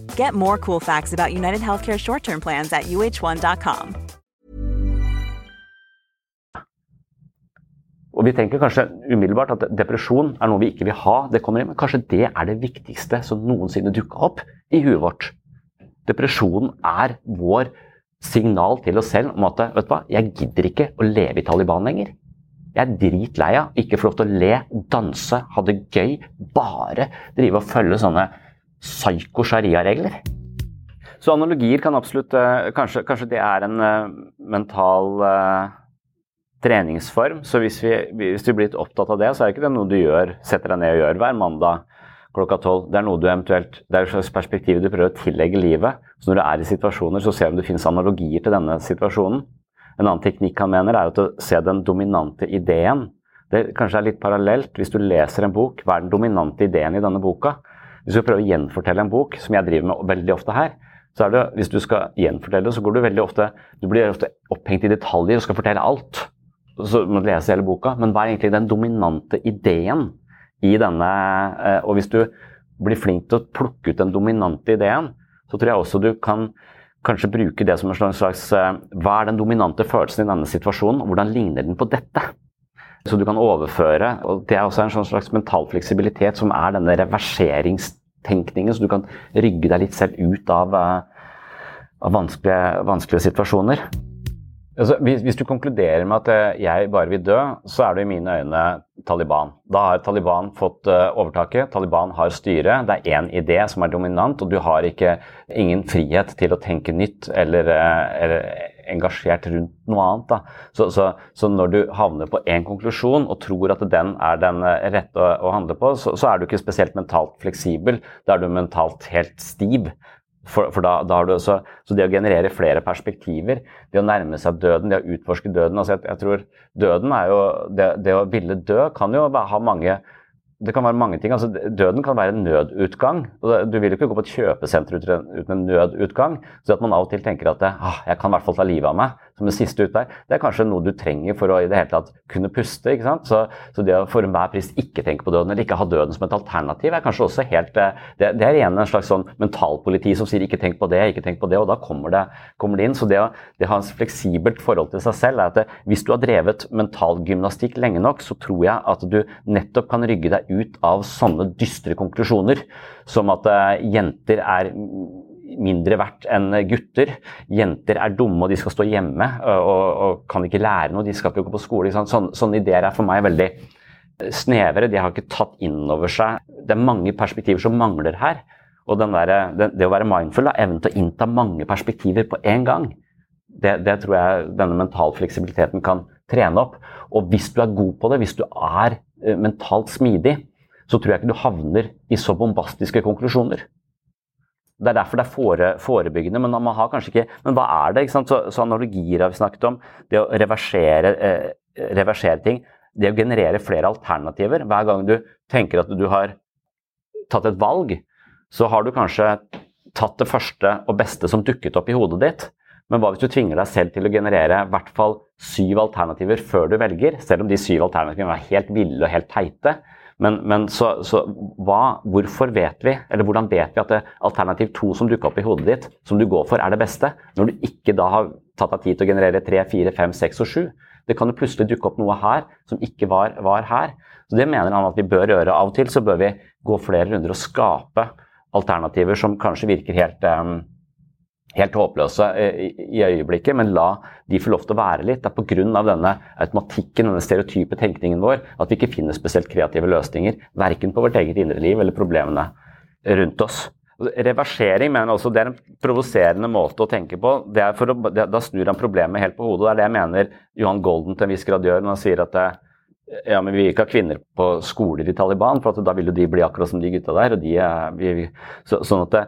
Get more cool facts about United Healthcare short term plans at uh1.com. Og vi tenker kanskje umiddelbart at depresjon er noe vi ikke vil ha. det kommer inn, Men kanskje det er det viktigste som noensinne dukka opp i huet vårt. Depresjonen er vår signal til oss selv om at vet du hva, jeg gidder ikke å leve i Taliban lenger. Jeg er dritlei av ikke få lov til å le, danse, ha det gøy. Bare drive og følge sånne psyko sharia-regler. Så analogier kan absolutt eh, Kanskje, kanskje det er en uh, mental uh, treningsform. Så hvis, vi, hvis du blir litt opptatt av det, så er det ikke noe du gjør, setter deg ned og gjør hver mandag klokka tolv. Det er noe du eventuelt, det er et slags perspektiv du prøver å tillegge livet. Så når du er i situasjoner, så ser du om det finnes analogier til denne situasjonen. En annen teknikk han mener, er å se den dominante ideen. Det kanskje er litt parallelt. Hvis du leser en bok, hva er den dominante ideen i denne boka? Hvis du prøver å gjenfortelle en bok, som jeg driver med veldig ofte her, så er det, hvis du skal gjenfortelle, så går du veldig ofte du blir ofte opphengt i detaljer og skal fortelle alt så må du lese hele boka, men hva er egentlig den dominante ideen i denne eh, Og hvis du blir flink til å plukke ut den dominante ideen, så tror jeg også du kan kanskje bruke det som en slags eh, Hva er den dominante følelsen i denne situasjonen, og hvordan ligner den på dette? Så du kan overføre og Det er også en sånn slags mental fleksibilitet som er denne reverseringstenkningen, så du kan rygge deg litt selv ut av, eh, av vanskelige, vanskelige situasjoner. Altså, hvis, hvis, du konkluderer med at eh, jeg bare vil dø, så er du i mine øyne Taliban. Da har Taliban fått uh, overtaket, Taliban har styret, det er én idé som er dominant, og du har ikke, ingen frihet til å tenke nytt eller, eller engasjert rundt noe annet. Så, så, så, når du havner på én konklusjon og tror at den er den rette å, å handle på, så, så, er du ikke spesielt mentalt fleksibel. Da er du mentalt helt stiv. For, for da, da, har du også, så det å generere flere perspektiver, det å nærme seg døden, det å utforske døden altså jeg, jeg tror Døden er jo det, det, å ville dø kan jo ha mange det kan være mange ting. altså Døden kan være en nødutgang. Du vil jo ikke gå på et kjøpesenter uten en nødutgang. Så at man av og til tenker at ah, jeg kan i hvert fall ta livet av meg som det siste utvei, det er kanskje noe du trenger for å i det hele tatt kunne puste. ikke sant? Så, så det å for enhver pris ikke tenke på døden, eller ikke ha døden som et alternativ, er kanskje også helt eh, Det, det er igjen en slags sånn mentalpoliti som sier ikke tenk på det, ikke tenk på det, og da kommer det, kommer det inn. Så det å, det ha et fleksibelt forhold til seg selv er at det, hvis du har drevet mentalgymnastikk lenge nok, så tror jeg at du nettopp kan rygge deg ut av sånne dystre konklusjoner som at uh, jenter er mindre verdt enn gutter. Jenter er dumme og de skal stå hjemme og, og kan ikke lære noe. De skal ikke gå på skole. Sånne, sånne ideer er for meg veldig snevre. De har ikke tatt inn over seg Det er mange perspektiver som mangler her. Og der, det, det, å være mindful, da, evnen til å innta mange perspektiver på én gang, det, det, tror jeg denne mental fleksibiliteten kan trene opp. Og hvis du er god på det, hvis du er mentalt smidig, så tror jeg ikke du havner i så bombastiske konklusjoner. Det er derfor det er fore, forebyggende, men man har kanskje ikke Men hva er det? Så, så, analogier har vi snakket om. Det å reversere, eh, reversere, ting. Det å generere flere alternativer. Hver gang du tenker at du har tatt et valg, så har du kanskje tatt det første og beste som dukket opp i hodet ditt. Men hva hvis du tvinger deg selv til å generere i hvert fall syv alternativer før du velger, selv om de syv alternativene er helt ville og helt teite? Men, men så, så hva, hvorfor vet vi, eller hvordan vet vi at det alternativ to som dukker opp i hodet ditt, som du går for, er det beste, når du ikke da har tatt deg tid til å generere tre, fire, fem, seks og sju? Det kan jo plutselig dukke opp noe her som ikke var, var her. Så Det mener han at vi bør gjøre. Av og til så bør vi gå flere runder og skape alternativer som kanskje virker helt um, helt håpløse i øyeblikket, men la de får lov til å være litt. Det er pga. denne automatikken, denne stereotype tenkningen vår, at vi ikke finner spesielt kreative løsninger. Verken på vårt eget indre liv eller problemene rundt oss. Reversering mener også det er en provoserende måte å tenke på. Å, da snur han problemet helt på hodet. Det er det jeg mener Johan Golden til en viss grad gjør når han sier at det, ja, men vi ikke ha kvinner på skoler i Taliban, for da vil jo de bli akkurat som de gutta der. og de er, vi, så, sånn det,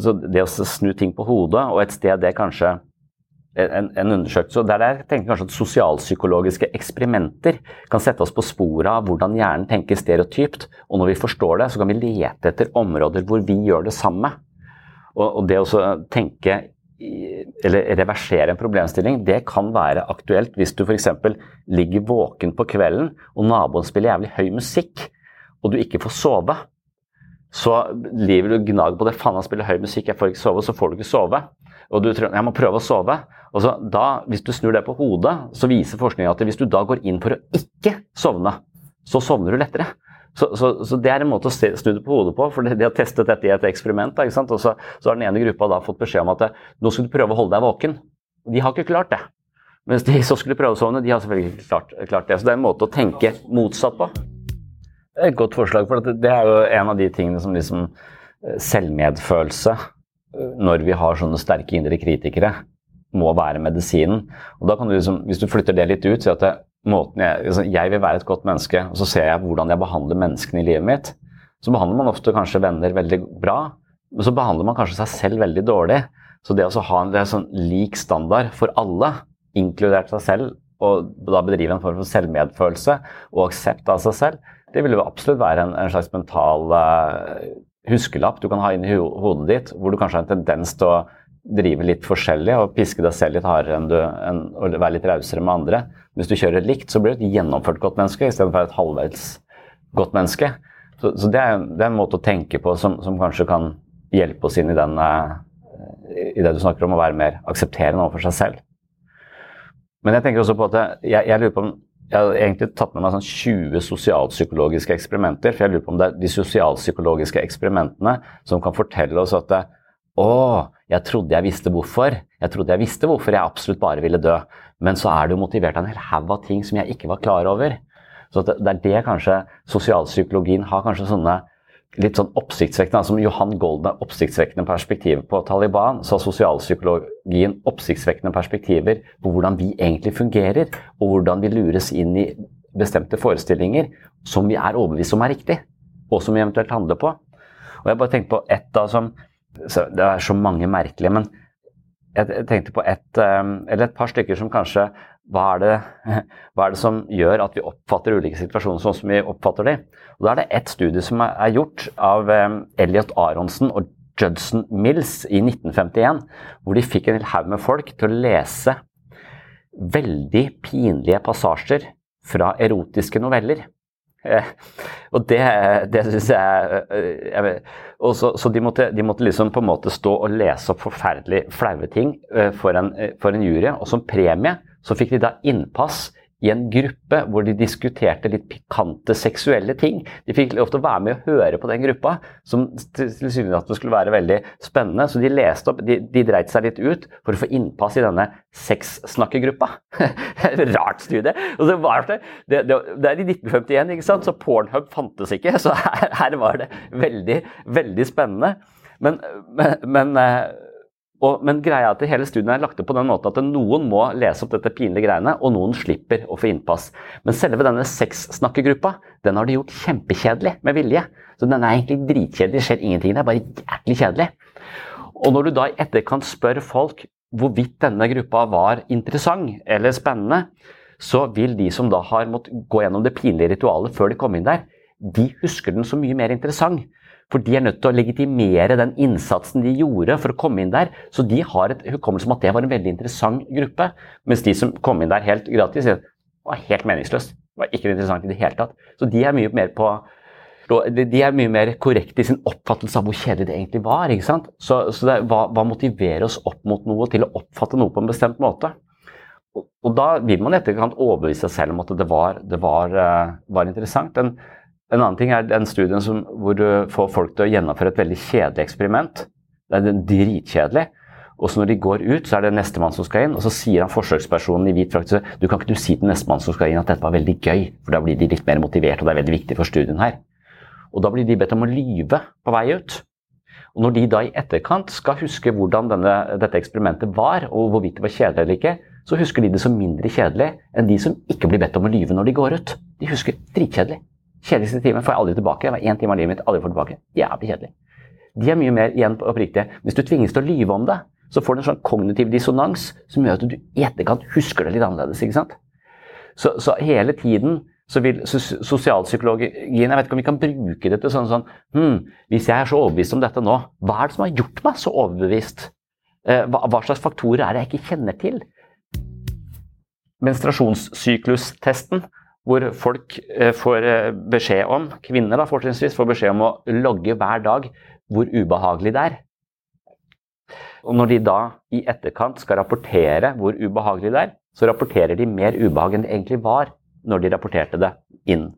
så det å snu ting på hodet, og et sted det kanskje en, en undersøkelse der jeg tenker kanskje at Sosialpsykologiske eksperimenter kan sette oss på sporet av hvordan hjernen tenker stereotypt. Og når vi forstår det, så kan vi lete etter områder hvor vi gjør det samme. Og, og det å tenke eller reversere en problemstilling, det kan være aktuelt hvis du f.eks. ligger våken på kvelden og naboen spiller jævlig høy musikk, og du ikke får sove så lever du og gnager på det. Faen, han spiller høy musikk, jeg får ikke sove. Så får du ikke sove. Og du tror jeg må prøve å sove. Og så da, Hvis du snur det på hodet, så viser forskninga at hvis du da går inn for å ikke sovne, så sovner du lettere. Så, så, så, det er en måte å snu det på hodet på. for De har testet dette i et eksperiment. Da, og så, så, har den ene gruppa da fått beskjed om at nå skal du prøve å holde deg våken. De har ikke klart det. Mens de så skulle prøve å sovne, de har selvfølgelig ikke klart, klart, det. Så det er en måte å tenke motsatt på. Det er et godt forslag, for det er jo en av de tingene som liksom eh, Selvmedfølelse, eh, når vi har sånne sterke indre kritikere, må være medisinen. Og da kan du liksom, Hvis du flytter det litt ut, si at det, jeg, altså jeg vil være et godt menneske, og så ser jeg hvordan jeg behandler menneskene i livet mitt. Så behandler man ofte kanskje venner veldig bra, men så behandler man kanskje seg selv veldig dårlig. Så det å ha en, det sånn lik standard for alle, inkludert seg selv, og da bedrive en form for selvmedfølelse og aksept av seg selv, det vil jo absolutt være en, en slags mental uh, huskelapp du kan ha inni hodet ditt, hvor du kanskje har en tendens til å drive litt forskjellig og piske deg selv litt hardere enn du, enn, og være litt rausere med andre. Hvis du kjører likt, så blir du et gjennomført godt menneske istedenfor et halvveis godt menneske. Så, så det, er, det, er, en måte å tenke på som, som kanskje kan hjelpe oss inn i, den, i det du snakker om, å være mer aksepterende overfor seg selv. Men jeg tenker også på at jeg, jeg lurer på om jeg har egentlig tatt med meg sånn 20 sosialpsykologiske eksperimenter. For jeg lurer på om det er de sosialpsykologiske eksperimentene som kan fortelle oss at det, å, jeg trodde jeg visste hvorfor. Jeg trodde jeg visste hvorfor jeg absolutt bare ville dø. Men så er du motivert av en hel haug av ting som jeg ikke var klar over. Så det, er det kanskje sosialpsykologien har kanskje sånne litt sånn oppsiktsvekkende, Som Johan Gold har oppsiktsvekkende perspektiver på Taliban, så har sosialpsykologien oppsiktsvekkende perspektiver på hvordan vi egentlig fungerer, og hvordan vi lures inn i bestemte forestillinger som vi er overbevist om er riktig, og som vi eventuelt handler på. Og jeg bare tenkte på ett da som Det er så mange merkelige, men jeg tenkte på ett, eh, eller et par stykker som kanskje hva er, det, hva er, det, som gjør at vi oppfatter ulike situasjoner sånn som vi oppfatter dem? Da er det ett studie som er gjort av um, Elliot Aronsen og Judson Mills i 1951, hvor de fikk en hel haug med folk til å lese veldig pinlige passasjer fra erotiske noveller. Eh, og det, det syns jeg, eh, jeg så, så de, måtte, de, måtte, liksom på en måte stå og lese opp forferdelig flaue ting for en, for en jury, og som premie så fikk de da innpass i en gruppe hvor de diskuterte litt pikante seksuelle ting. De fikk lov til å være med og høre på den gruppa, som tilsynelatende skulle være veldig spennende. Så de leste opp, de, de dreit seg litt ut for å få innpass i denne sexsnakkegruppa. Rart studie. Og det, var det, det, det, er i 1951, ikke sant? så Pornhub fantes ikke. Så her, her var det veldig, veldig spennende. Men, men, men eh, og, men greia er at hele studien er lagt opp på den måten at noen må lese opp dette pinlige greiene, og noen slipper å få innpass. Men selve denne sexsnakkegruppa den har de gjort kjempekjedelig med vilje. Så den er egentlig dritkjedelig, det skjer ingenting. Det er bare jæklig kjedelig. Og når du da i etterkant spør folk hvorvidt denne gruppa var interessant eller spennende, så vil de som da har måttet gå gjennom det pinlige ritualet før de kom inn der, de husker den så mye mer interessant. For de er nødt til å legitimere den innsatsen de gjorde for å komme inn der. Så de har et hukommelse om at det var en veldig interessant gruppe. Mens de som kom inn der helt gratis, det var helt meningsløst. Det var ikke interessant i det hele tatt. Så de er mye mer på de er mye mer korrekte i sin oppfattelse av hvor kjedelig det egentlig var. ikke sant? Så, så det, hva, hva, motiverer oss opp mot noe til å oppfatte noe på en bestemt måte? Og, og da vil man i etterkant overbevise seg selv om at det var, det var, uh, var interessant. En, en annen ting er den studien som, hvor du får folk til å gjennomføre et veldig kjedelig eksperiment. Det er dritkjedelig. Og så når de går ut, så er det nestemann som skal inn, og så sier han forsøkspersonen i hvit frakt du kan ikke du si til nestemann som skal inn at dette var veldig gøy, for da blir de litt mer motivert, og det er veldig viktig for studien her. Og da blir de bedt om å lyve på vei ut. Og når de da i etterkant skal huske hvordan denne, dette eksperimentet var, og hvorvidt det var kjedelig eller ikke, så husker de det som mindre kjedelig enn de som ikke blir bedt om å lyve når de går ut. De husker dritkjedelig. Kjedeligste timen får jeg aldri tilbake. Det var én time av livet mitt aldri får tilbake. Jævlig kjedelig. De er mye mer igjen oppriktige. Hvis du tvinges til å lyve om det, så får du en sånn kognitiv dissonans som gjør at du i etterkant husker det litt annerledes. ikke sant? Så, så hele tiden så vil sosialpsykologien Jeg vet ikke om vi kan bruke det til sånn sånn hm, Hvis jeg er så overbevist om dette nå, hva er det som har gjort meg så overbevist? Eh, hva, hva slags faktorer er det jeg ikke kjenner til? Menstruasjonssyklus-testen hvor folk eh, får eh, beskjed om, kvinner da fortrinnsvis, får beskjed om å logge hver dag hvor ubehagelig det er. Og når de da i etterkant skal rapportere hvor ubehagelig det er, så rapporterer de mer ubehag enn det egentlig var når de rapporterte det inn.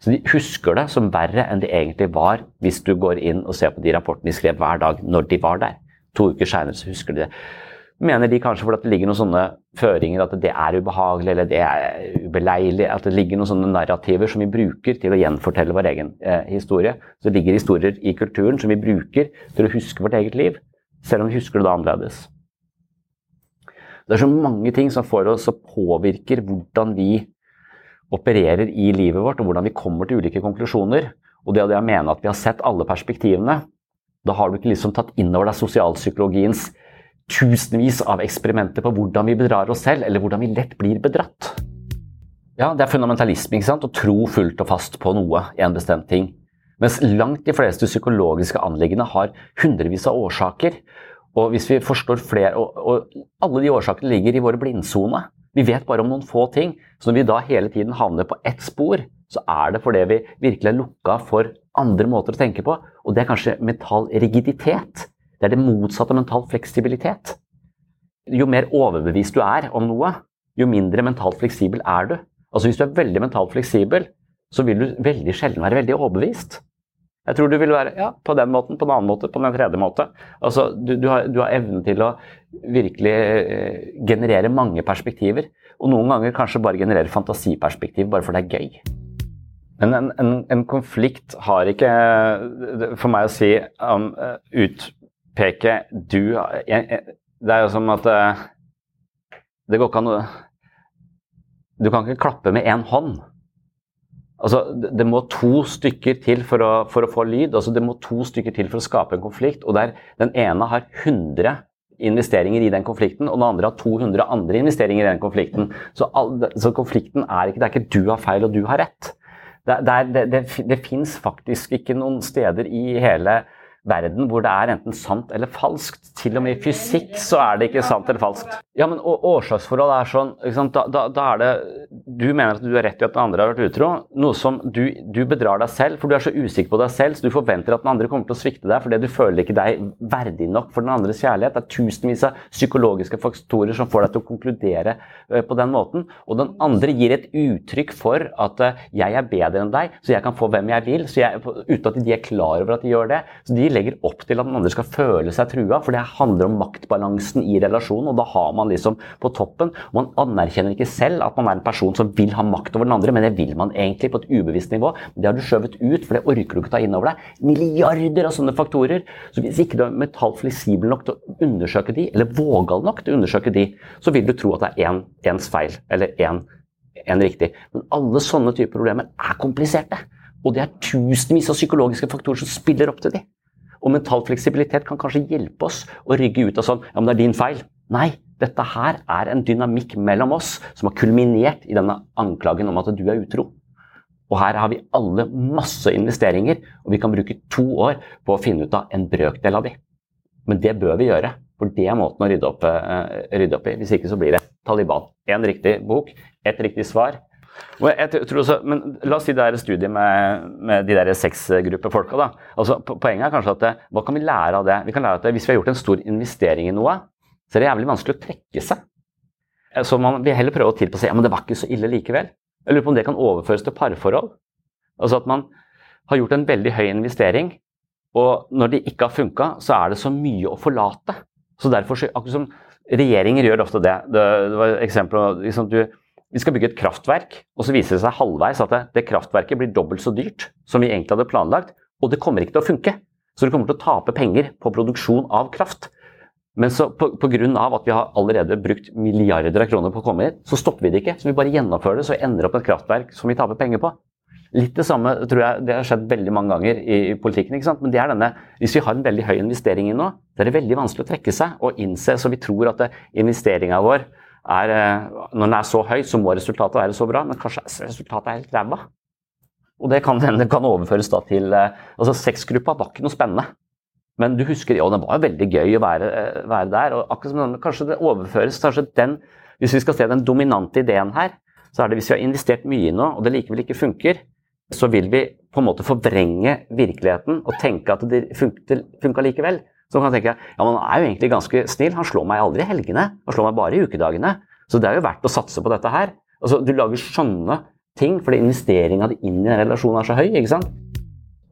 Så de husker det som verre enn det egentlig var, hvis du går inn og ser på de rapportene de skrev hver dag når de var der. To uker seinere husker de det. Mener de kanskje fordi det ligger noen sånne føringer at det er ubehagelig eller det er ubeleilig, at det ligger noen sånne narrativer som vi bruker til å gjenfortelle vår egen eh, historie. Så det ligger historier i kulturen som vi bruker til å huske vårt eget liv, selv om vi husker det annerledes. Det er så mange ting som får oss og påvirker hvordan vi opererer i livet vårt, og hvordan vi kommer til ulike konklusjoner. Og det å mene at vi har sett alle perspektivene, da har du ikke liksom tatt inn over deg sosialpsykologiens tusenvis av eksperimenter på hvordan vi bedrar oss selv, eller hvordan vi lett blir bedratt. Ja, det er fundamentalisme, ikke sant? å tro fullt og fast på noe, en bestemt ting. Mens langt de fleste psykologiske anliggende har hundrevis av årsaker. Og hvis vi forstår flere, og, og alle de årsakene ligger i våre blindsone. Vi vet bare om noen få ting. Så når vi da hele tiden havner på ett spor, så er det fordi vi virkelig er lukka for andre måter å tenke på. Og det er kanskje mental rigiditet. Det er det motsatte av mental fleksibilitet. Jo mer overbevist du er om noe, jo mindre mentalt fleksibel er du. Altså Hvis du er veldig mentalt fleksibel, så vil du veldig sjelden være veldig overbevist. Jeg tror du vil være ja, på den måten, på en annen måte, på den tredje måte. Altså, du, du, har, har evnen til å virkelig eh, generere mange perspektiver. Og noen ganger kanskje bare generere fantasiperspektiv bare for det er gøy. Men en, en, en konflikt har ikke for meg å si um, utpeke du jeg, Det er jo som at uh, det går ikke an å Du kan ikke klappe med én hånd. Altså, det må to stykker til for å, for å, få lyd. altså Det må to stykker til for å skape en konflikt. og der Den ene har 100 investeringer i den konflikten, og den andre har 200 andre investeringer i den konflikten. Så, all, så konflikten er ikke, det er ikke du har feil og du har rett. Det, det, det, det fins faktisk ikke noen steder i hele verden hvor det er enten sant eller falskt. Til og med i fysikk så er det ikke sant eller falskt. Ja, men årsaksforhold er sånn da, da, da, er det Du mener at du har rett i at den andre har vært utro. Noe som du, du, bedrar deg selv, for du er så usikker på deg selv, så du forventer at den andre kommer til å svikte deg fordi du føler ikke deg verdig nok for den andres kjærlighet. Det er tusenvis av psykologiske faktorer som får deg til å konkludere eh, på den måten. Og den andre gir et uttrykk for at eh, jeg er bedre enn deg, så jeg kan få hvem jeg vil, jeg, uten at de er klar over at de gjør det. Så de legger opp til at den andre skal føle seg trua, for det handler om maktbalansen i relasjonen. og Da har man liksom på toppen. Man anerkjenner ikke selv at man er en person som vil ha makt over den andre, men det vil man egentlig på et ubevisst nivå. Det har du skjøvet ut, for det orker du ikke ta inn over deg. Milliarder av sånne faktorer. Så hvis ikke du er mentalt fleksibel nok til å undersøke de, eller vågal nok til å undersøke de, så vil du tro at det er én ens feil, eller én en riktig. Men alle sånne typer problemer er kompliserte. Og det er tusenvis av psykologiske faktorer som spiller opp til dem. Og mental fleksibilitet kan kanskje hjelpe oss å rygge ut av sånn Ja, men det er din feil. Nei, dette her er en dynamikk mellom oss som har kulminert i denne anklagen om at du er utro. Og her har vi alle masse investeringer, og vi kan bruke to år på å finne ut av en brøkdel av de. Men det bør vi gjøre, for det er måten å rydde opp, uh, rydde opp i. Hvis ikke så blir det Taliban. Én riktig bok, ett riktig svar, også, men La oss si det er et studie med, med de der sexgruppefolka. da. Altså, poenget er kanskje at det, hva kan vi lære av det? Vi kan lære at det, Hvis vi har gjort en stor investering i noe, så er det jævlig vanskelig å trekke seg. Så man vil heller prøve å tilpasse ja, men det var ikke så ille likevel. Jeg lurer på om det kan overføres til parforhold. Altså at man har gjort en veldig høy investering, og når det ikke har funka, så er det så mye å forlate. Så derfor, akkurat som Regjeringer gjør ofte det. Det, det var eksempel liksom, du, vi skal bygge et kraftverk, og så viser det seg halvveis at det, kraftverket blir dobbelt så dyrt som vi egentlig hadde planlagt, og det kommer ikke til å funke. Så du kommer til å tape penger på produksjon av kraft. Men så av at vi har allerede brukt milliarder av kroner på å komme hit, så stopper vi det ikke. Så vi bare gjennomfører det, så ender opp et kraftverk som vi taper penger på. Litt det samme tror jeg det har skjedd veldig mange ganger i, i politikken. ikke sant? Men det er denne, hvis vi har en veldig høy investering i noe, det er det veldig vanskelig å trekke seg og innse, så vi tror at investeringa vår er, eh, når den er så høy, så må resultatet være så bra, men kanskje resultatet er helt ræva. Og det kan, det kan overføres da til eh, altså Sexgruppa var ikke noe spennende. Men du husker, ja, det var jo veldig gøy å være, eh, være der. og akkurat som den, Kanskje det overføres kanskje den, Hvis vi skal se den dominante ideen her, så er det hvis vi har investert mye i noe, og det likevel ikke funker, så vil vi på en måte forvrenge virkeligheten og tenke at det funka likevel. Som kan jeg tenke ja, men han er jo egentlig ganske snill, han slår meg aldri i helgene. Han slår meg bare i ukedagene. Så det er jo verdt å satse på dette her. Altså, du lager sånne ting fordi investeringa di inn i en relasjon er så høy. ikke sant?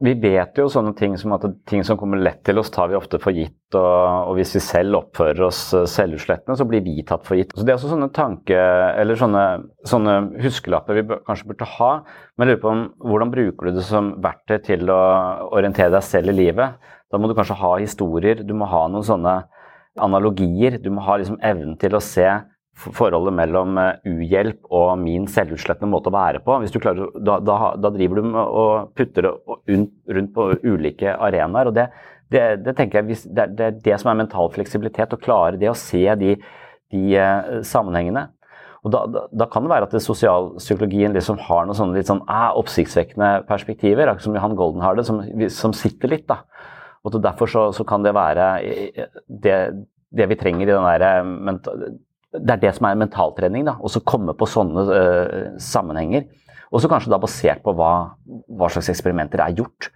Vi vet jo sånne ting som at ting som kommer lett til oss, tar vi ofte for gitt. Og, og hvis vi selv oppfører oss eh, selvutslettende, så blir vi tatt for gitt. Så Det er også sånne tanke, eller sånne, sånne huskelapper vi kanskje burde ha. Men jeg lurer på om, hvordan bruker du det som verktøy til å orientere deg selv i livet? Da må du kanskje ha historier, du må ha noen sånne analogier. Du må ha liksom evnen til å se forholdet mellom eh, uhjelp og min selvutslettende måte å være på. Klarer, da, da, da driver du med å putte det rundt på ulike arenaer. og det, det, det jeg, det, er det som er mental fleksibilitet. Å klare det å se de, de uh, sammenhengene. Og da, da, da, kan det være at sosialpsykologien liksom har noen sånne litt sånn ah, oppsiktsvekkende perspektiver, akkurat som Johan Golden har det, som, som sitter litt. da. Og Derfor så, så kan det være det, det vi trenger i den derre det er det som er mentaltrening. da, Å komme på sånne uh, sammenhenger. Og så kanskje da basert på hva, hva, slags eksperimenter er gjort.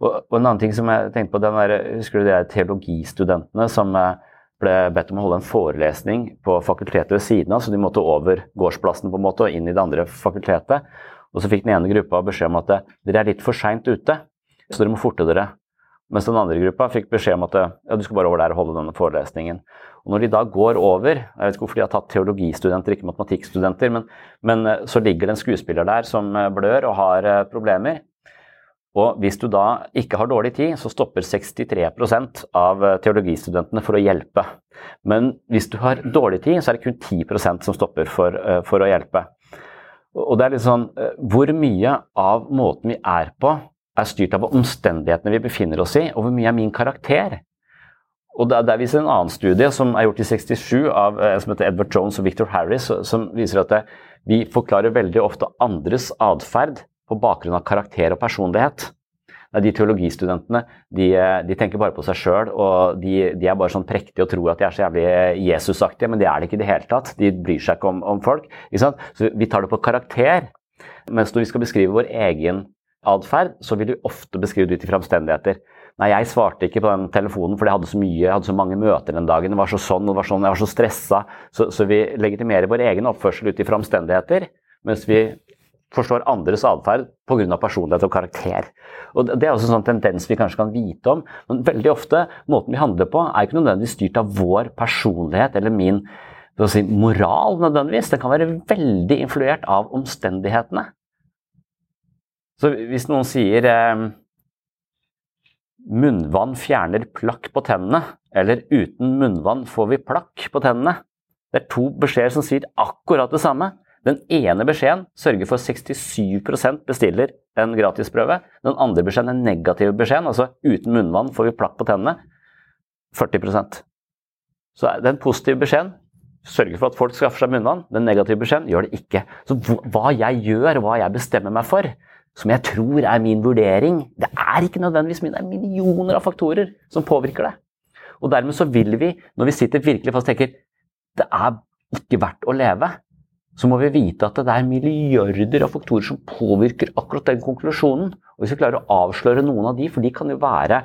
Og, og, en annen ting som jeg tenkte på, den der, Husker du de teologistudentene som uh, ble bedt om å holde en forelesning på fakultetet ved siden av, så de måtte over gårdsplassen på en måte og inn i det andre fakultetet. Og så fikk den ene gruppa beskjed om at dere er litt for seint ute, så dere må forte dere. Mens den andre gruppa fikk beskjed om at ja, du skal bare over der og holde denne forelesningen. Og når de da går over, jeg vet ikke hvorfor de har tatt teologistudenter, ikke matematikkstudenter, men, men eh, så ligger det en skuespiller der som eh, blør og har eh, problemer. Og hvis du da ikke har dårlig tid, så stopper 63% av teologistudentene for å hjelpe. Men hvis du har dårlig tid, så er det kun 10% som stopper for, for å hjelpe. Og det er litt sånn Hvor mye av måten vi er på, er styrt av omstendighetene vi befinner oss i, og hvor mye er min karakter? Og Der, der viser en annen studie som er gjort i 67 av eh, som heter Edward Jones og Victor Harris, som viser at vi forklarer veldig ofte andres atferd på bakgrunn av karakter og personlighet. De teologistudentene de, de tenker bare på seg sjøl, og de, de, er bare sånn prektige og tror at de er så jævlig Jesusaktige, men det er det ikke i det hele tatt. De bryr seg ikke om, om folk. Ikke så Vi tar det på karakter. Mens når vi skal beskrive vår egen atferd, så vil du ofte beskrive det ut ifra omstendigheter. Nei, jeg svarte ikke på den telefonen fordi jeg hadde så mye, jeg hadde så mange møter den dagen. Det var så sånn, det var sånn, jeg var så stressa. Så, så vi legitimerer vår egen oppførsel ut ifra omstendigheter, mens vi forstår andres atferd pga. personlighet og karakter. Og Det er også en sånn tendens vi kanskje kan vite om, men veldig ofte måten vi handler på, er ikke nødvendigvis styrt av vår personlighet eller min si, moral. nødvendigvis. Det kan være veldig influert av omstendighetene. Så hvis noen sier eh, Munnvann fjerner plakk på tennene, eller uten munnvann får vi plakk på tennene. Det er to beskjeder som sier akkurat det samme. Den ene beskjeden sørger for 67% bestiller en gratisprøve. Den andre beskjeden, er negativ beskjeden, altså uten munnvann får vi plakk på tennene, 40% Så den positive beskjeden sørger for at folk skaffer seg munnvann. Den negative beskjeden gjør det ikke. Så hva jeg gjør, hva jeg bestemmer meg for, som jeg tror er min vurdering. Det er ikke nødvendigvis min, det er millioner av faktorer som påvirker det. Og dermed så vil vi, når vi sitter virkelig fast og tenker det er ikke verdt å leve, så må vi vite at det er milliarder av faktorer som påvirker akkurat den konklusjonen. Og hvis vi klarer å avsløre noen av de, for de kan jo være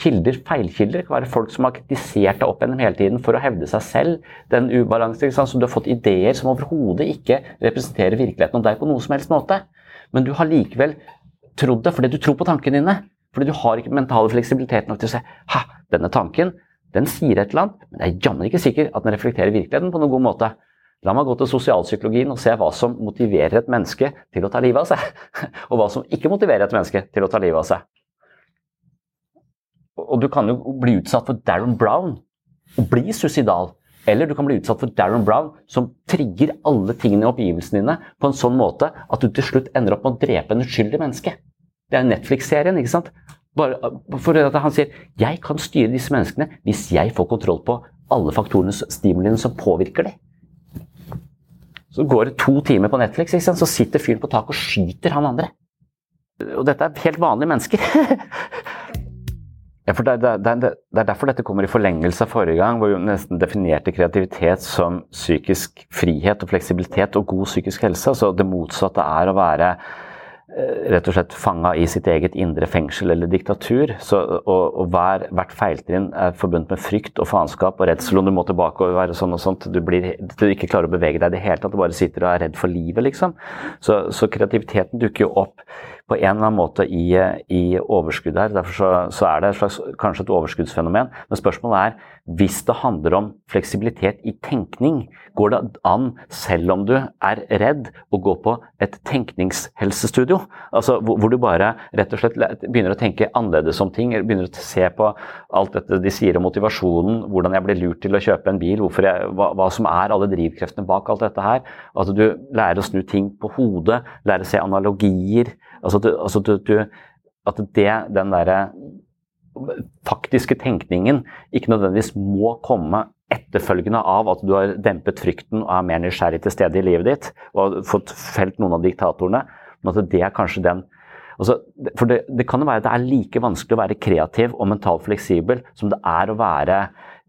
kilder, feilkilder. Det kan være folk som har kritisert deg opp gjennom hele tiden for å hevde seg selv. Den ubalansen, så du har fått ideer som overhodet ikke representerer virkeligheten om deg på noen som helst måte men du har likevel trodd det fordi du tror på tankene dine. Fordi du har ikke mentale fleksibilitet nok til å se ha, denne tanken den sier et eller annet, men jeg er jammen ikke sikker at den reflekterer virkeligheten på noen god måte. La meg gå til sosialpsykologien og se hva som motiverer et menneske til å ta livet av seg. Og hva som ikke motiverer et menneske til å ta livet av seg. Og du kan jo bli utsatt for Darren Brown og bli suicidal. Eller du kan bli utsatt for Darren Brown, som trigger alle tingene i oppgivelsene dine på en sånn måte at du til slutt ender opp med å drepe en uskyldig menneske. Det er Netflix-serien, ikke sant? Bare for at Han sier jeg kan styre disse menneskene hvis jeg får kontroll på alle faktorene, stimuliene som påvirker dem. Så går det to timer på Netflix, ikke sant? så sitter fyren på taket og skyter han andre. Og dette er helt vanlige mennesker. Ja, for det, det, det, det, er derfor dette kommer i forlengelse av forrige gang, hvor vi nesten definerte kreativitet som psykisk frihet og fleksibilitet og god psykisk helse. Altså det motsatte er å være rett og slett fanga i sitt eget indre fengsel eller diktatur. Så, og, og hver, hvert feiltrinn er forbundet med frykt og faenskap og redsel om du må tilbake og være sånn og sånt. Du, blir, du ikke klarer å bevege deg i det hele tatt, du bare sitter og er redd for livet, liksom. Så, så kreativiteten dukker jo opp på en eller annen måte i, i overskudd her. Derfor så, så, er det et slags, kanskje et overskuddsfenomen. Men spørsmålet er hvis det handler om fleksibilitet i tenkning, går det an, selv om du er redd, å gå på et tenkningshelsestudio? Altså hvor, hvor, du bare rett og slett begynner å tenke annerledes om ting, begynner å se på alt dette de sier om motivasjonen, hvordan jeg ble lurt til å kjøpe en bil, jeg, hva, hva, som er alle drivkreftene bak alt dette her. At du lærer å snu ting på hodet, lærer å se analogier. Altså, du, altså du, du, at det, den derre faktiske tenkningen ikke nødvendigvis må komme etterfølgende av at du har dempet frykten og er mer nysgjerrig til stede i livet ditt og har fått felt noen av diktatorene. Men at det er kanskje den altså, For det, det kan jo være at det er like vanskelig å være kreativ og mentalt fleksibel som det er å være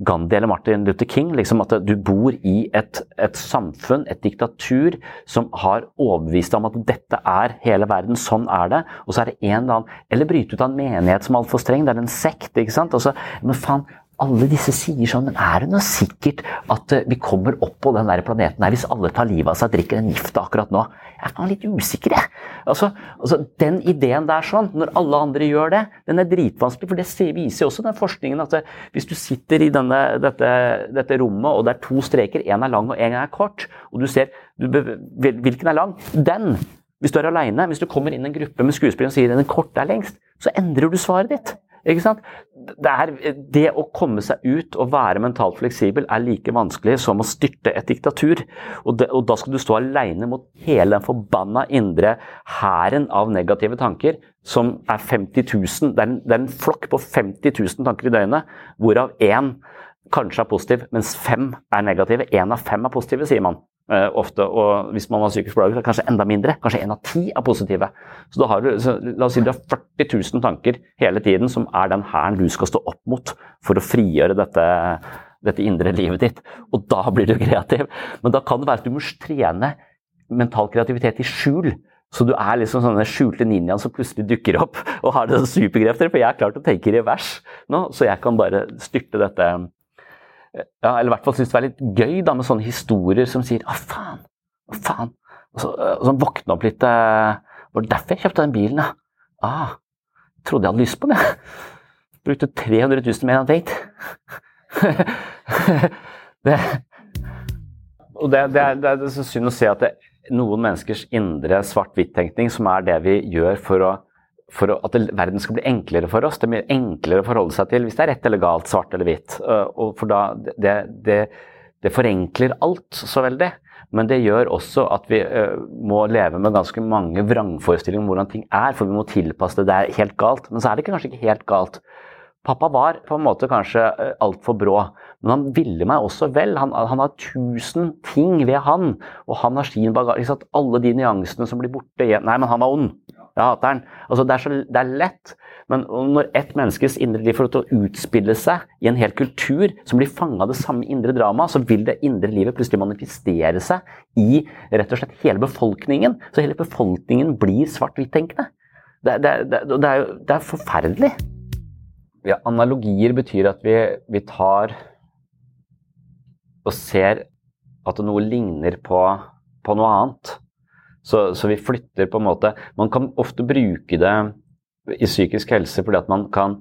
Gandhi eller Martin Luther King. Liksom at du bor i et, et, samfunn, et diktatur, som har overbevist deg om at dette er hele verden, sånn er det. Og så er det en eller annen Eller bryte ut av en menighet som er altfor streng. Det er en sekt. ikke sant? Altså, men faen, alle disse sier sånn, men er det noe sikkert at eh, vi kommer opp på den der planeten her hvis alle tar livet av seg og drikker den gifta akkurat nå? Jeg er litt usikker, jeg. Altså, altså, Den ideen der sånn, når alle andre gjør det, den er dritvanskelig. For det viser jo også den forskningen at eh, hvis du sitter i denne, dette, dette, rommet, og det er to streker, én er lang og én er kort, og du ser du, hvilken er lang, den hvis du er aleine, hvis du kommer inn i en gruppe med skuespillere og sier den korte er lengst, så endrer du svaret ditt. Ikke sant? Det, er, det, å komme seg ut og være mentalt fleksibel er like vanskelig som å styrte et diktatur. Og, det, og da skal du stå alene mot hele den forbanna indre hæren av negative tanker, som er 50 000. Det er, en, det er en flokk på 50 000 tanker i døgnet, hvorav én kanskje er positiv, mens fem er negative. Én av fem er positive, sier man. Uh, ofte, og Hvis man var psykisk plaget, så kanskje enda mindre. Kanskje én av ti er positive. Så, da har du, så La oss si du har 40 000 tanker hele tiden, som er den hæren du skal stå opp mot for å frigjøre dette, dette indre livet ditt. Og da blir du kreativ. Men da kan det være at du må trene mental kreativitet i skjul. Så du er liksom sånne skjulte ninjaen som plutselig dukker opp og har det superkrefter. For jeg er klart å tenke i revers nå, så jeg kan bare styrte dette ja, eller i hvert fall syns det var litt gøy da, med sånne historier som sier 'Å, faen', å faen. Og så, og så våkne opp litt eh, Var det derfor jeg kjøpte den bilen, ja? Ah, trodde jeg hadde lyst på den, jeg. Brukte 300 000 mer enn date. det, og det, det, er, det, er, synd å se at det, noen menneskers indre svart-hvitt-tenkning, som er det vi gjør for å for at verden skal bli enklere for oss. Det er mye enklere å forholde seg til hvis det er rett eller galt, svart eller hvitt. Og for da, det, det, det forenkler alt så veldig. Men det gjør også at vi må leve med ganske mange vrangforestillinger om hvordan ting er, for vi må tilpasse det. Det er helt galt. Men så er det kanskje ikke helt galt. Pappa var på en måte kanskje altfor brå, men han ville meg også vel. Han, han, har tusen ting ved han, og han har sin bagasje. Alle de nyansene som blir borte Nei, men han var ond. Jeg hater den. Altså, det, er så, det er lett. Men når ett menneskes indre liv får lov til å utspille seg i en hel kultur som blir fanga av det samme indre dramaet, så vil det indre livet plutselig manifestere seg i rett og slett hele befolkningen. Så hele befolkningen blir svart-hvitt-tenkende. Det, det, det, det, er det er forferdelig. Ja, analogier betyr at vi, vi tar og ser at noe ligner på, på noe annet. Så, så, vi flytter på en måte Man kan ofte bruke det i psykisk helse fordi at man kan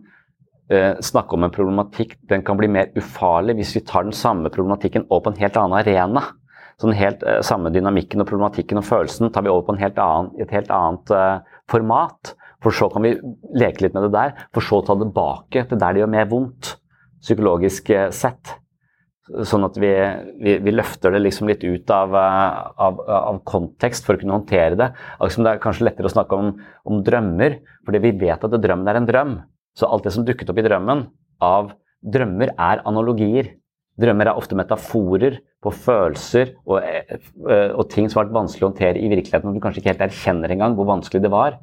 eh, snakke om en problematikk. Den kan bli mer ufarlig hvis vi tar den samme problematikken over på en helt annen arena. Så den helt eh, samme dynamikken og problematikken og følelsen tar vi over på en helt annen, et helt annet eh, format. For så kan vi leke litt med det der, for så å ta det tilbake til der det gjør mer vondt, psykologisk eh, sett. Sånn at vi, vi, vi, løfter det liksom litt ut av, av, av, kontekst for å kunne håndtere det. Altså det er kanskje lettere å snakke om, om drømmer, fordi vi vet at drømmen er en drøm. Så alt det som dukket opp i drømmen av drømmer, er analogier. Drømmer er ofte metaforer på følelser og, eh, og ting som har vært vanskelig å håndtere i virkeligheten, og du kanskje ikke helt erkjenner engang hvor vanskelig det var.